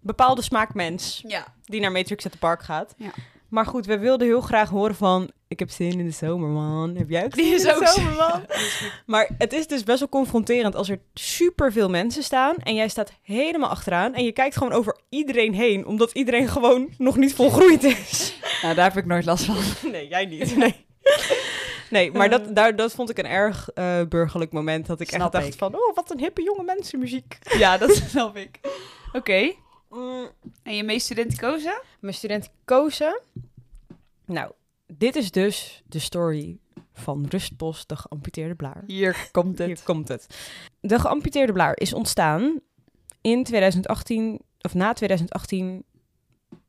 bepaalde smaakmens ja. die naar Matrix Center Park gaat. Ja. Maar goed, we wilden heel graag horen van... Ik heb zin in de zomer, man. Heb jij ook zin in de zomer, man? maar het is dus best wel confronterend als er super veel mensen staan... en jij staat helemaal achteraan... en je kijkt gewoon over iedereen heen... omdat iedereen gewoon nog niet volgroeid is. Nou, daar heb ik nooit last van. Nee, jij niet. Nee. Nee, maar dat, eh. daar, dat vond ik een erg uh, burgerlijk moment. Dat ik echt dacht van, oh, wat een hippe jonge mensenmuziek. Ja, dat snap ik. Oké. Mm. En je meest studenticozen? Mijn studenticozen? Nou, dit is dus de story van Rustbos, de geamputeerde blaar. Hier komt het. Hier komt het. De geamputeerde blaar is ontstaan in 2018, of na 2018.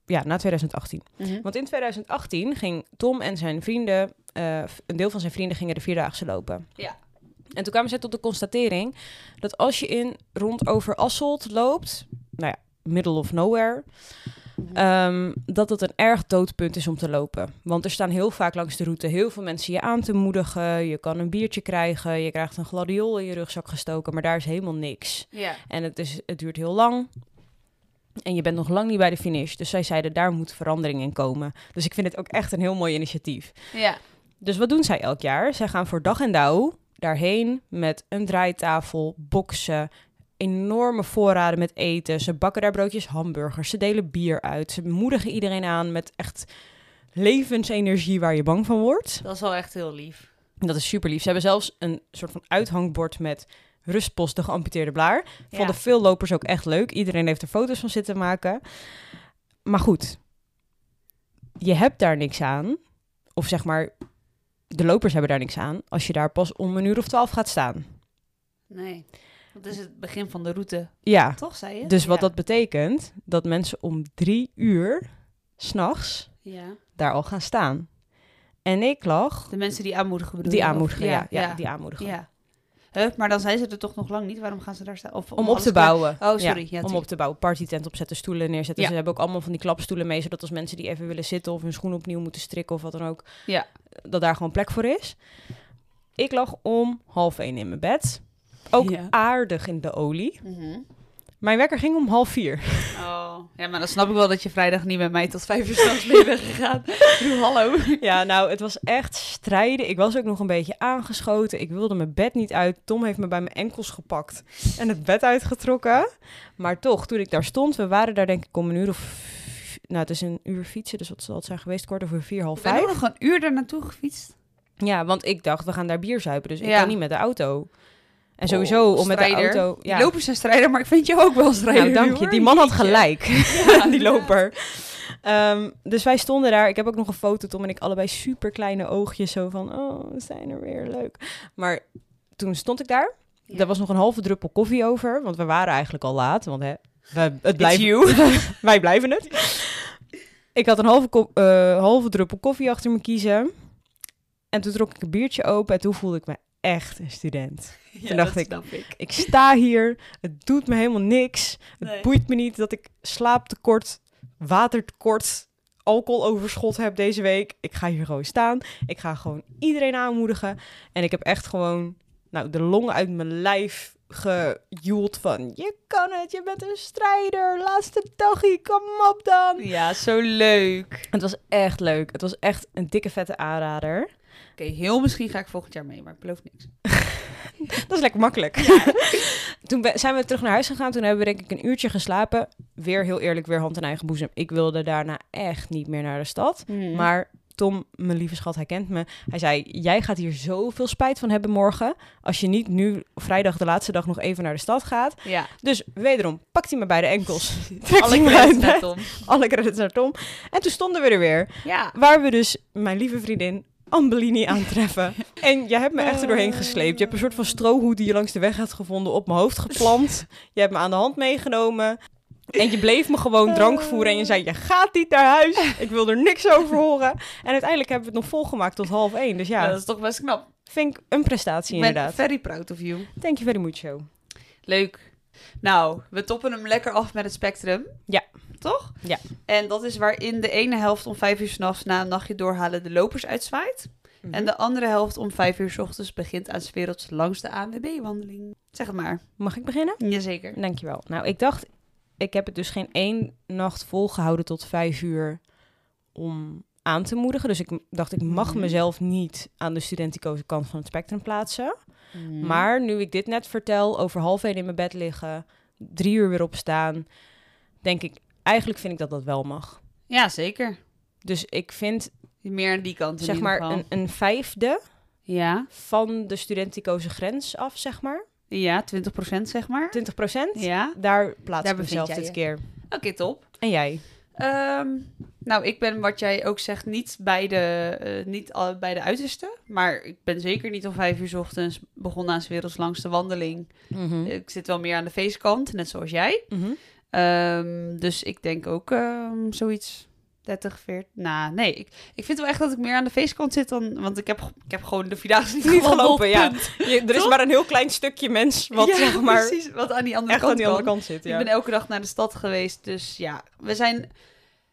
Ja, na 2018. Mhm. Want in 2018 ging Tom en zijn vrienden, uh, een deel van zijn vrienden gingen de Vierdaagse lopen. Ja. En toen kwamen zij tot de constatering dat als je in rond over Asselt loopt, nou ja, middle of nowhere, Um, dat het een erg doodpunt is om te lopen. Want er staan heel vaak langs de route heel veel mensen je aan te moedigen. Je kan een biertje krijgen, je krijgt een gladiool in je rugzak gestoken, maar daar is helemaal niks. Ja. En het, is, het duurt heel lang. En je bent nog lang niet bij de finish. Dus zij zeiden, daar moet verandering in komen. Dus ik vind het ook echt een heel mooi initiatief. Ja. Dus wat doen zij elk jaar? Zij gaan voor dag en dauw daarheen met een draaitafel, boksen, enorme voorraden met eten. Ze bakken daar broodjes hamburgers. Ze delen bier uit. Ze moedigen iedereen aan met echt levensenergie waar je bang van wordt. Dat is wel echt heel lief. Dat is super lief. Ze hebben zelfs een soort van uithangbord met rustpost de geamputeerde blaar. Vonden veel lopers ook echt leuk. Iedereen heeft er foto's van zitten maken. Maar goed, je hebt daar niks aan. Of zeg maar, de lopers hebben daar niks aan als je daar pas om een uur of twaalf gaat staan. Nee. Dat is het begin van de route. Ja. Toch, zei je? Dus wat dat betekent, dat mensen om drie uur s'nachts ja. daar al gaan staan. En ik lag... De mensen die aanmoedigen Die aanmoedigen, ja, ja, die aanmoedigen. Ja. Huh? Maar dan zijn ze er toch nog lang niet? Waarom gaan ze daar staan? Of, om, op te bouwen. Oh, sorry. Ja, om op te bouwen. Partytent opzetten, stoelen neerzetten. Ze hebben ook allemaal van die klapstoelen mee, zodat als mensen die even willen zitten of hun schoen opnieuw moeten strikken of wat dan ook, ja. dat daar gewoon plek voor is. Ik lag om half één in mijn bed ook aardig in de olie. Mhm. Mijn wekker ging om half vier. Oh, ja, maar dan snap ik wel dat je vrijdag niet met mij tot vijf uur s'nachts mee bent gegaan. Doe hallo. Ja, nou, het was echt strijden. Ik was ook nog een beetje aangeschoten. Ik wilde mijn bed niet uit. Tom heeft me bij mijn enkels gepakt en het bed uitgetrokken. Maar toch, toen ik daar stond, we waren daar denk ik om een uur of... Nou, het is een uur fietsen, dus wat zal het zijn geweest? Kwart over vier, half vijf. Ik ben nog een uur daar naartoe gefietst. Ja, want ik dacht, we gaan daar bier zuipen, dus ik ga niet met de auto. En sowieso oh, om met de auto... Ja. Die lopers zijn strijder, maar ik vind je ook wel strijder. Nou, dank je. Die man had gelijk, ja, die loper. Um, dus wij stonden daar. Ik heb ook nog een foto, Tom en ik, allebei super kleine oogjes. Zo van, oh, we zijn er weer, leuk. Maar toen stond ik daar. Ja. Er was nog een halve druppel koffie over, want we waren eigenlijk al laat. Want hè, we, het blijft, wij blijven het. Ik had een halve, uh, halve druppel koffie achter me kiezen. En toen trok ik een biertje open en toen voelde ik me echt een student. Ja, Toen dacht ik, ik, ik, sta hier, het doet me helemaal niks. Het boeit me niet dat ik slaaptekort, watertekort, alcoholoverschot heb deze week. Ik ga hier gewoon staan. Ik ga gewoon iedereen aanmoedigen. En ik heb echt gewoon nou, de longen uit mijn lijf gejoeld van... Je kan het, je bent een strijder. Laatste dagje, kom op dan. Ja, zo leuk. Het was echt leuk. Het was echt een dikke vette aanrader. Oké, heel misschien ga ik volgend jaar mee, maar ik beloof niks. dat is lekker makkelijk. Ja. toen zijn we terug naar huis gegaan. Toen hebben we denk ik een uurtje geslapen. Weer heel eerlijk, weer hand in eigen boezem. Ik wilde daarna echt niet meer naar de stad. Hmm. Maar Tom, mijn lieve schat, hij kent me. Hij zei, jij gaat hier zoveel spijt van hebben morgen... als je niet nu vrijdag de laatste dag nog even naar de stad gaat. Ja. Dus wederom, pakt hij me bij de enkels. Alle credits naar Tom. Alle credits naar Tom. En toen stonden we er weer. Ja. Waar we dus, mijn lieve vriendin, Ambellini aantreffen. en je hebt me echt er doorheen gesleept. Je hebt een soort van strohoed die je langs de weg had gevonden op mijn hoofd geplant. Je hebt me aan de hand meegenomen. En je bleef me gewoon drank voeren en je zei, je gaat niet naar huis. Ik wil er niks over horen. En uiteindelijk hebben we het nog volgemaakt tot half één. Dus ja. Dat is toch best knap. Vind ik een prestatie inderdaad. very proud of you. Thank you very much, show. Leuk. Nou, we toppen hem lekker af met het spectrum. Ja. Toch? Ja. En dat is waarin de ene helft om vijf uur s'nachts na een nachtje doorhalen de lopers uitzwaait. En mhm. de andere helft om vijf uur s ochtends begint aan werelds langste ANWB-wandeling. Zeg het maar. Mag ik beginnen? Jazeker. Dankjewel. Nou, ik dacht, ik heb het dus geen één nacht volgehouden tot vijf uur om aan te moedigen. Dus ik dacht, ik mag mhm. mezelf niet aan de studenticoze kant van het spectrum plaatsen. Mhm. Maar nu ik dit net vertel, over half één in mijn bed liggen, drie uur weer opstaan, denk ik, eigenlijk vind ik dat dat wel mag. Ja, zeker. Dus ik vind... Meer aan die kant Zeg maar een, een, vijfde ja. van de studenticoze grens af, zeg maar. Ja, 20% zeg maar. 20%? Ja. Daar plaats ik mezelf dit keer. Oké, top. En jij? Ehm, nou, ik ben wat jij ook zegt niet bij de, uh, niet al, bij de uiterste. Maar ik ben zeker niet om vijf uur s ochtends begonnen aan 's werelds langste wandeling. Mhm. Ik zit wel meer aan de feestkant, net zoals jij. Mhm. Ehm, dus ik denk ook um, zoiets 30, 40. Nou, nee. Ik, ik vind wel echt dat ik meer aan de feestkant zit dan. Want ik heb, ik heb gewoon de Vierdaagse niet, gelopen. Ja. Je, er is maar een heel klein stukje mens wat, ja, zeg maar, precies, wat aan die andere, kant, aan die andere kant zit. Ja. Ik ben elke dag naar de stad geweest. Dus ja, we zijn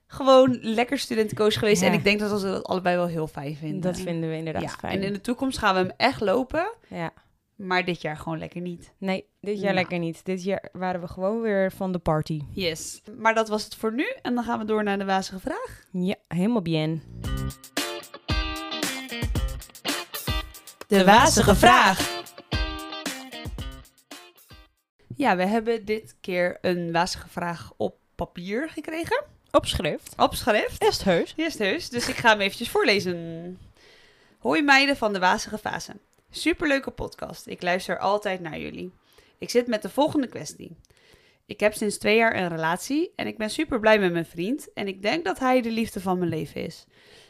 gewoon lekker studentenkoos geweest. En ik denk dat we dat allebei wel heel fijn vinden. Dat vinden we inderdaad fijn. En in de toekomst gaan we hem echt lopen. Ja. Maar dit jaar gewoon lekker niet. Nee, dit jaar lekker niet. Dit jaar waren we gewoon weer van de party. Yes. Maar dat was het voor nu. En dan gaan we door naar de wazige vraag. Ja, helemaal bien. De wazige vraag. Ja, we hebben dit keer een wazige vraag op papier gekregen. Op schrift. Op schrift. Heus. Is heus. Dus ik ga hem eventjes voorlezen. Hoi meiden van de wazige fase. Superleuke podcast. Ik luister altijd naar jullie. Ik zit met de volgende kwestie. Ik heb sinds twee jaar een relatie en ik ben super blij met mijn vriend en ik denk dat hij de liefde van mijn leven is.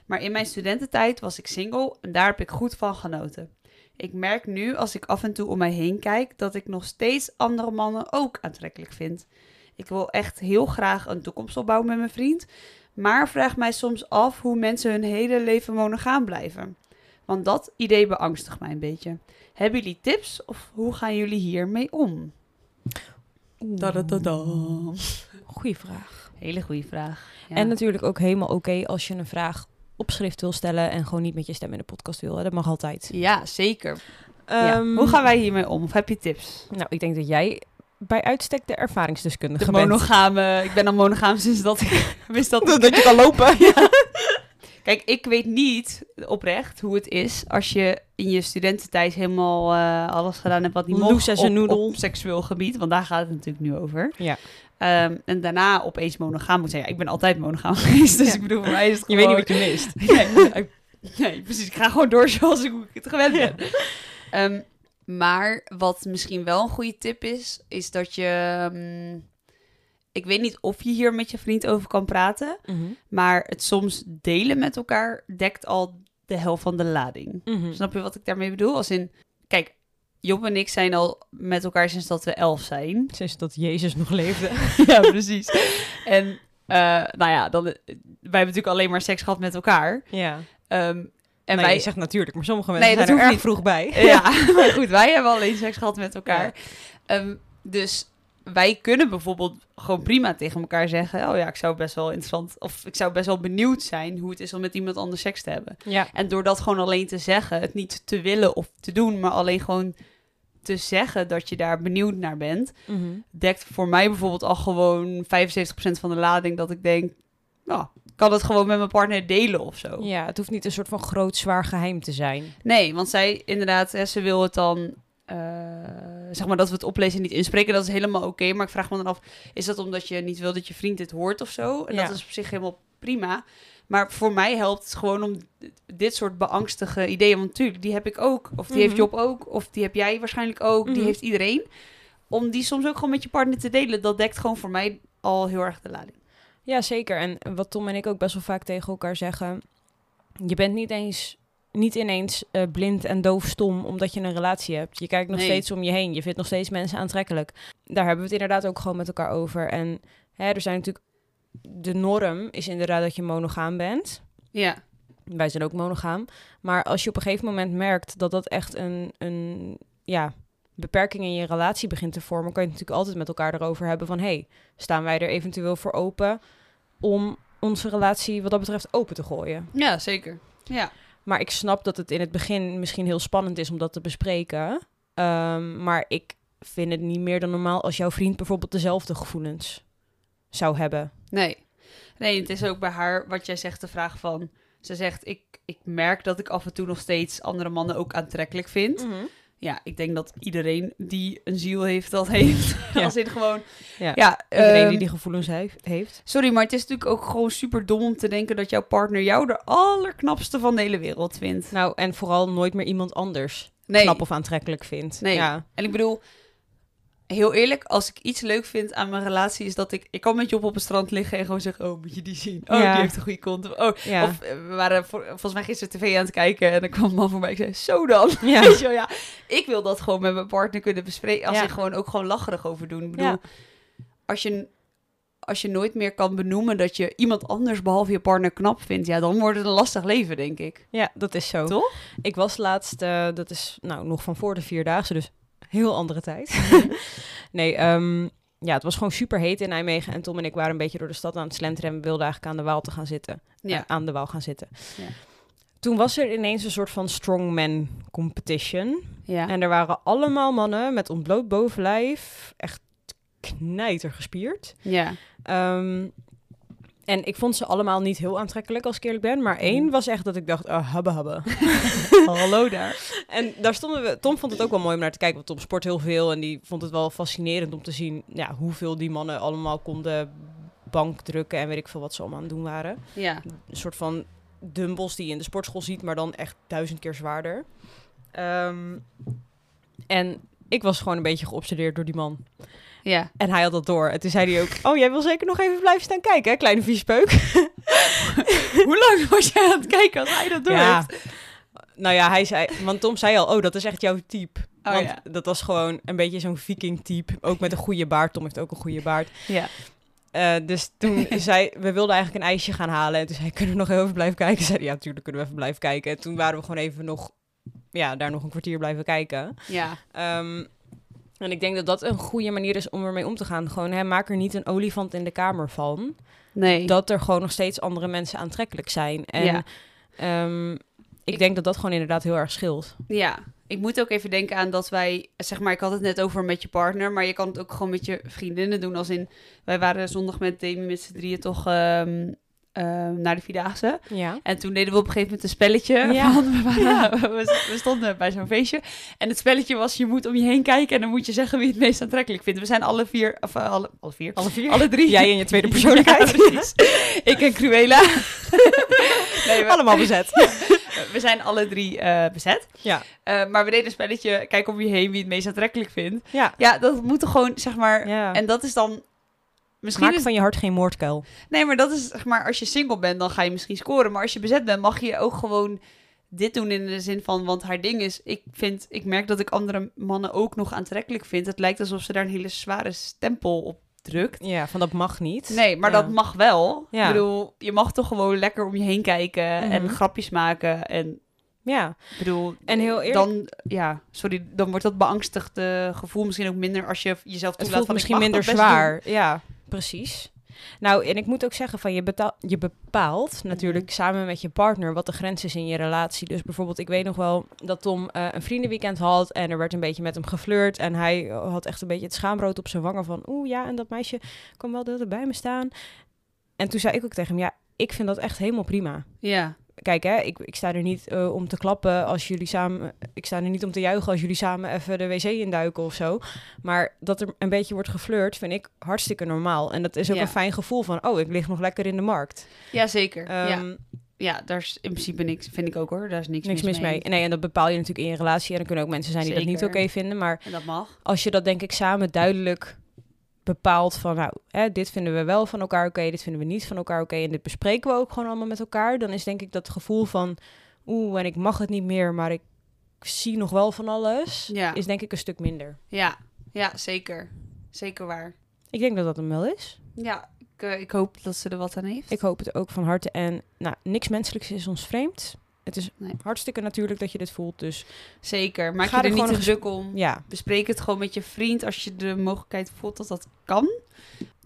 Maar in mijn studententijd was ik single en daar heb ik goed van genoten. Ik merk nu als ik af en toe om mij heen kijk dat ik nog steeds andere mannen ook aantrekkelijk vind. Ik wil echt heel graag een toekomst opbouwen met mijn vriend, maar vraag mij soms af hoe mensen hun hele leven monogaam blijven. Want dat idee beangstigt mij een beetje. Hebben jullie tips of hoe gaan jullie hiermee om? Goeie vraag. Hele goede vraag. Ja. En natuurlijk ook helemaal oké als je een vraag op schrift wil stellen en gewoon niet met je stem in de podcast wil. Dat mag altijd. Ja, zeker. Ehm, hoe gaan wij hiermee om? Of heb je tips? Nou, ik denk dat jij bij uitstek de ervaringsdeskundige de monogame, Ik ben al monogaam sinds dat ik wist dat, dat je kan lopen. ja. Kijk, ik weet niet oprecht hoe het is als je in je studententijd helemaal uh, alles gedaan hebt wat niet mocht op, op, seksueel gebied. Want daar gaat het natuurlijk nu over. Ja. Um, en daarna opeens monogaam moet zijn. Ja, ik ben altijd monogaam geweest, dus ik bedoel, voor mij is het gewoon... Je weet niet wat je mist. nee, nee, precies. Ik ga gewoon door zoals ik het gewend ben. Um, maar wat misschien wel een goede tip is, is dat je... Um, ik weet niet of je hier met je vriend over kan praten, mhm. maar het soms delen met elkaar dekt al de helft van de lading. Mhm. Snap je wat ik daarmee bedoel? Als in, kijk, Job en ik zijn al met elkaar sinds dat we elf zijn. Sinds dat Jezus nog leefde. ja, precies. En uh, nou ja, dan, wij hebben natuurlijk alleen maar seks gehad met elkaar. Ja. Um, en wij... zegt natuurlijk, maar sommige mensen nee, zijn er erg vroeg bij. Ja, maar goed, wij hebben alleen seks gehad met elkaar. Ja. Um, dus wij kunnen bijvoorbeeld gewoon prima tegen elkaar zeggen: Oh ja, ik zou best wel interessant of ik zou best wel benieuwd zijn hoe het is om met iemand anders seks te hebben. Ja. En door dat gewoon alleen te zeggen, het niet te willen of te doen, maar alleen gewoon te zeggen dat je daar benieuwd naar bent, mm dekt voor mij bijvoorbeeld al gewoon 75% van de lading dat ik denk: Nou, kan het gewoon met mijn partner delen of zo. Ja, het hoeft niet een soort van groot zwaar geheim te zijn. Nee, want zij inderdaad, hè, ze wil het dan uh, zeg maar dat we het oplezen en niet inspreken, dat is helemaal oké. maar ik vraag me dan af, is dat omdat je niet wil dat je vriend dit hoort of zo? En dat is op zich helemaal prima. Maar voor mij helpt het gewoon om dit soort beangstige ideeën, want natuurlijk, die heb ik ook. Of die heeft mhm. Job ook, of die heb jij waarschijnlijk ook, die mhm. heeft iedereen. Om die soms ook gewoon met je partner te delen, dat dekt gewoon voor mij al heel erg de lading. Ja, zeker. En wat Tom en ik ook best wel vaak tegen elkaar zeggen, je bent niet eens niet ineens uh, blind en doof stom omdat je een relatie hebt. Je kijkt nog steeds om je heen. Je vindt nog steeds mensen aantrekkelijk. Daar hebben we het inderdaad ook gewoon met elkaar over. En hè, er zijn natuurlijk... De norm is inderdaad dat je monogaam bent. Ja. Wij zijn ook monogaam. Maar als je op een gegeven moment merkt dat dat echt een, een ja, beperking in je relatie begint te vormen... kan je het natuurlijk altijd met elkaar erover hebben van... hey, staan wij er eventueel voor open om onze relatie wat dat betreft open te gooien? Ja, zeker. Ja. Maar ik snap dat het in het begin misschien heel spannend is om dat te bespreken. Um, maar ik vind het niet meer dan normaal als jouw vriend bijvoorbeeld dezelfde gevoelens zou hebben. Nee. Nee, het is ook bij haar wat jij zegt, de vraag van... Ze zegt, ik, ik merk dat ik af en toe nog steeds andere mannen ook aantrekkelijk vind. Mm ja, ik denk dat iedereen die een ziel heeft, dat heeft. Ja. Als in gewoon... Ja, ja iedereen die ehm, die gevoelens heeft. Sorry, maar het is natuurlijk ook gewoon super dom om te denken dat jouw partner jou de allerknapste van de hele wereld vindt. Nou, en vooral nooit meer iemand anders knap of aantrekkelijk vindt. Nee, ja. en ik bedoel, heel eerlijk, als ik iets leuk vind aan mijn relatie, is dat ik... Ik kan met je op het strand liggen en gewoon zeggen... Oh, moet je die zien? Oh, die heeft een goede kont. Oh, ja. Of eh, we waren voor, volgens mij gisteren tv aan het kijken... en dan kwam een man voor mij en zei... Zo dan. Ja. Weet je wel, ja. Ik wil dat gewoon met mijn partner kunnen bespreken. Als ik gewoon ook gewoon lacherig over doen. Ik bedoel, als je... Als je nooit meer kan benoemen dat je iemand anders behalve je partner knap vindt, ja, dan wordt het een lastig leven, denk ik. Ja, dat is zo. Toch? Ik was laatst, uh, dat is nou nog van voor de vierdaagse, dus heel andere tijd. nee, um, ja, het was gewoon super heet in Nijmegen. En Tom en ik waren een beetje door de stad aan het slenteren. En we wilden eigenlijk aan de Waal te gaan zitten. Ja. Uh, aan de Waal gaan zitten. Ja. Toen was er ineens een soort van strongman competition. Ja. En er waren allemaal mannen met ontbloot bovenlijf. Echt knijter gespierd. Ja. Um, en ik vond ze allemaal niet heel aantrekkelijk, als ik eerlijk ben. Maar één mm. was echt dat ik dacht, oh, habbe, habbe. Hallo daar. En daar stonden we... Tom vond het ook wel mooi om naar te kijken, want Tom sport heel veel. En die vond het wel fascinerend om te zien ja, hoeveel die mannen allemaal konden bankdrukken en weet ik veel wat ze allemaal aan het doen waren. Ja. Een soort van dumbbells die je in de sportschool ziet, maar dan echt duizend keer zwaarder. Um, en ik was gewoon een beetje geobsedeerd door die man. Ja. En hij had dat door. En toen zei hij ook, oh, jij wil zeker nog even blijven staan kijken, hè, kleine viespeuk. Hoe lang was jij aan het kijken als hij dat door ja. Nou ja, hij zei, want Tom zei al, oh, dat is echt jouw type. Oh, want ja. dat was gewoon een beetje zo'n viking type. Ook met een goede baard. Tom heeft ook een goede baard. Ja. Uh, dus toen zei, we wilden eigenlijk een ijsje gaan halen. En toen zei kunnen we nog even blijven kijken? Zei ja, natuurlijk kunnen we even blijven kijken. En toen waren we gewoon even nog, ja, daar nog een kwartier blijven kijken. Ja. Um, en ik denk dat dat een goede manier is om ermee om te gaan. Gewoon, hè, maak er niet een olifant in de kamer van. Nee. Dat er gewoon nog steeds andere mensen aantrekkelijk zijn. En ja. um, ik, ik, denk dat dat gewoon inderdaad heel erg scheelt. Ja, ik moet ook even denken aan dat wij, zeg maar, ik had het net over met je partner, maar je kan het ook gewoon met je vriendinnen doen. Als in, wij waren zondag met Demi met z'n drieën toch ehm, Ehm, naar de Vierdaagse. Ja. En toen deden we op een gegeven moment een spelletje. Ja. Van, we, waren, we, stonden bij zo'n feestje. En het spelletje was, je moet om je heen kijken... en dan moet je zeggen wie het meest aantrekkelijk vindt. We zijn alle vier... Of, uh, alle, alle vier? Alle vier? Alle drie. Jij en je tweede persoonlijkheid. Ik en Cruella. nee, we, Allemaal bezet. we zijn alle drie uh, bezet. Ja. Uh, maar we deden een spelletje, kijk om je heen wie het meest aantrekkelijk vindt. Ja. Ja, dat moet gewoon, zeg maar... En dat is dan Misschien Maak van je hart geen moordkuil. Nee, maar dat is zeg maar, als je single bent, dan ga je misschien scoren. Maar als je bezet bent, mag je ook gewoon dit doen in de zin van, want haar ding is, ik vind, ik merk dat ik andere mannen ook nog aantrekkelijk vind. Het lijkt alsof ze daar een hele zware stempel op drukt. Ja, van dat mag niet. Nee, maar dat mag wel. Ja. Ik bedoel, je mag toch gewoon lekker om je heen kijken en mhm. grapjes maken en ja, ik bedoel, en heel eerlijk... dan, ja, sorry, dan wordt dat beangstigde gevoel misschien ook minder als je jezelf toelaat. Het voelt misschien minder zwaar, ja. Precies. Nou, en ik moet ook zeggen van je, betaal, je bepaalt natuurlijk mhm. samen met je partner wat de grens is in je relatie. Dus bijvoorbeeld, ik weet nog wel dat Tom uh, een vriendenweekend had en er werd een beetje met hem geflirt. En hij had echt een beetje het schaamrood op zijn wangen van, oeh ja, en dat meisje kwam wel de bij me staan. En toen zei ik ook tegen hem, ja, ik vind dat echt helemaal prima. Ja kijk, hè, ik, ik sta er niet uh, om te klappen als jullie samen. Ik sta er niet om te juichen als jullie samen even de wc induiken of zo. Maar dat er een beetje wordt geflirt, vind ik hartstikke normaal. En dat is ook een fijn gevoel van, oh, ik lig nog lekker in de markt. Jazeker. Um, ja. Ehm, ja, daar is in principe niks, vind ik ook hoor. Daar is niks, niks mis, mee. Nee, en dat bepaal je natuurlijk in je relatie. En er kunnen ook mensen zijn die dat niet oké vinden. Maar en dat mag. als je dat denk ik samen duidelijk bepaalt van, nou, hè, dit vinden we wel van elkaar oké, dit vinden we niet van elkaar oké, en dit bespreken we ook gewoon allemaal met elkaar, dan is denk ik dat gevoel van, oeh, en ik mag het niet meer, maar ik zie nog wel van alles, ja. is denk ik een stuk minder. Ja, ja, zeker. Zeker waar. Ik denk dat dat hem wel is. Ja, ik, uh, ik hoop dat ze er wat aan heeft. Ik hoop het ook van harte. En nou, niks menselijks is ons vreemd het is hartstikke natuurlijk dat je dit voelt. Dus zeker. Maak je er, er niet te druk om. Ja. Bespreek het gewoon met je vriend als je de mogelijkheid voelt dat dat kan.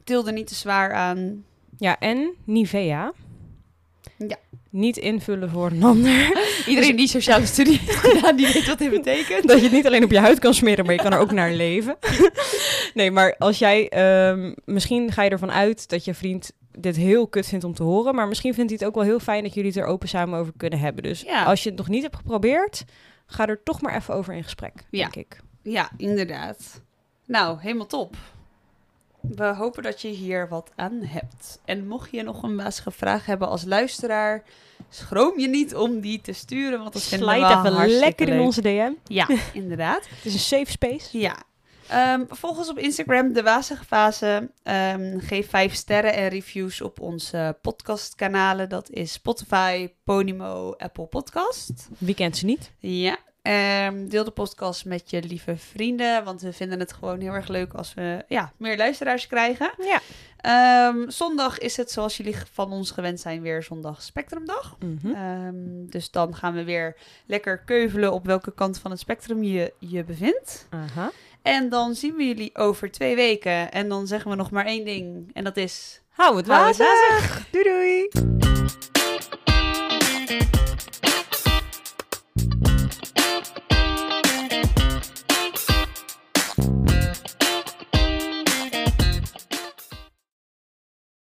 Til er niet te zwaar aan. Ja, en Nivea. Ja. Niet invullen voor een ander. Iedereen die sociale studie heeft gedaan, die weet wat dit betekent. Dat je het niet alleen op je huid kan smeren, maar je kan er ook naar leven. nee, maar als jij... Um, misschien ga je ervan uit dat je vriend dit heel kut vindt om te horen. Maar misschien vindt hij het ook wel heel fijn dat jullie het er open samen over kunnen hebben. Dus ja. als je het nog niet hebt geprobeerd, ga er toch maar even over in gesprek, ja. denk ik. Ja, inderdaad. Nou, helemaal top. We hopen dat je hier wat aan hebt. En mocht je nog een wazige vraag hebben als luisteraar, schroom je niet om die te sturen. Want dat Slijt even lekker in onze DM. Ja, inderdaad. Het is een safe space. Ja, Um, volg ons op Instagram, De Wazige Fase. Um, geef vijf sterren en reviews op onze podcastkanalen. Dat is Spotify, Podimo, Apple Podcast. Wie kent ze niet? Ja. Um, deel de podcast met je lieve vrienden, want we vinden het gewoon heel erg leuk als we ja, meer luisteraars krijgen. Ja. zondag is het, zoals jullie van ons gewend zijn, weer zondag Spectrumdag. Mm dus dan gaan we weer lekker keuvelen op welke kant van het spectrum je je bevindt. Aha. En dan zien we jullie over twee weken. En dan zeggen we nog maar één ding. En dat is... Hou het wazig! Doei doei!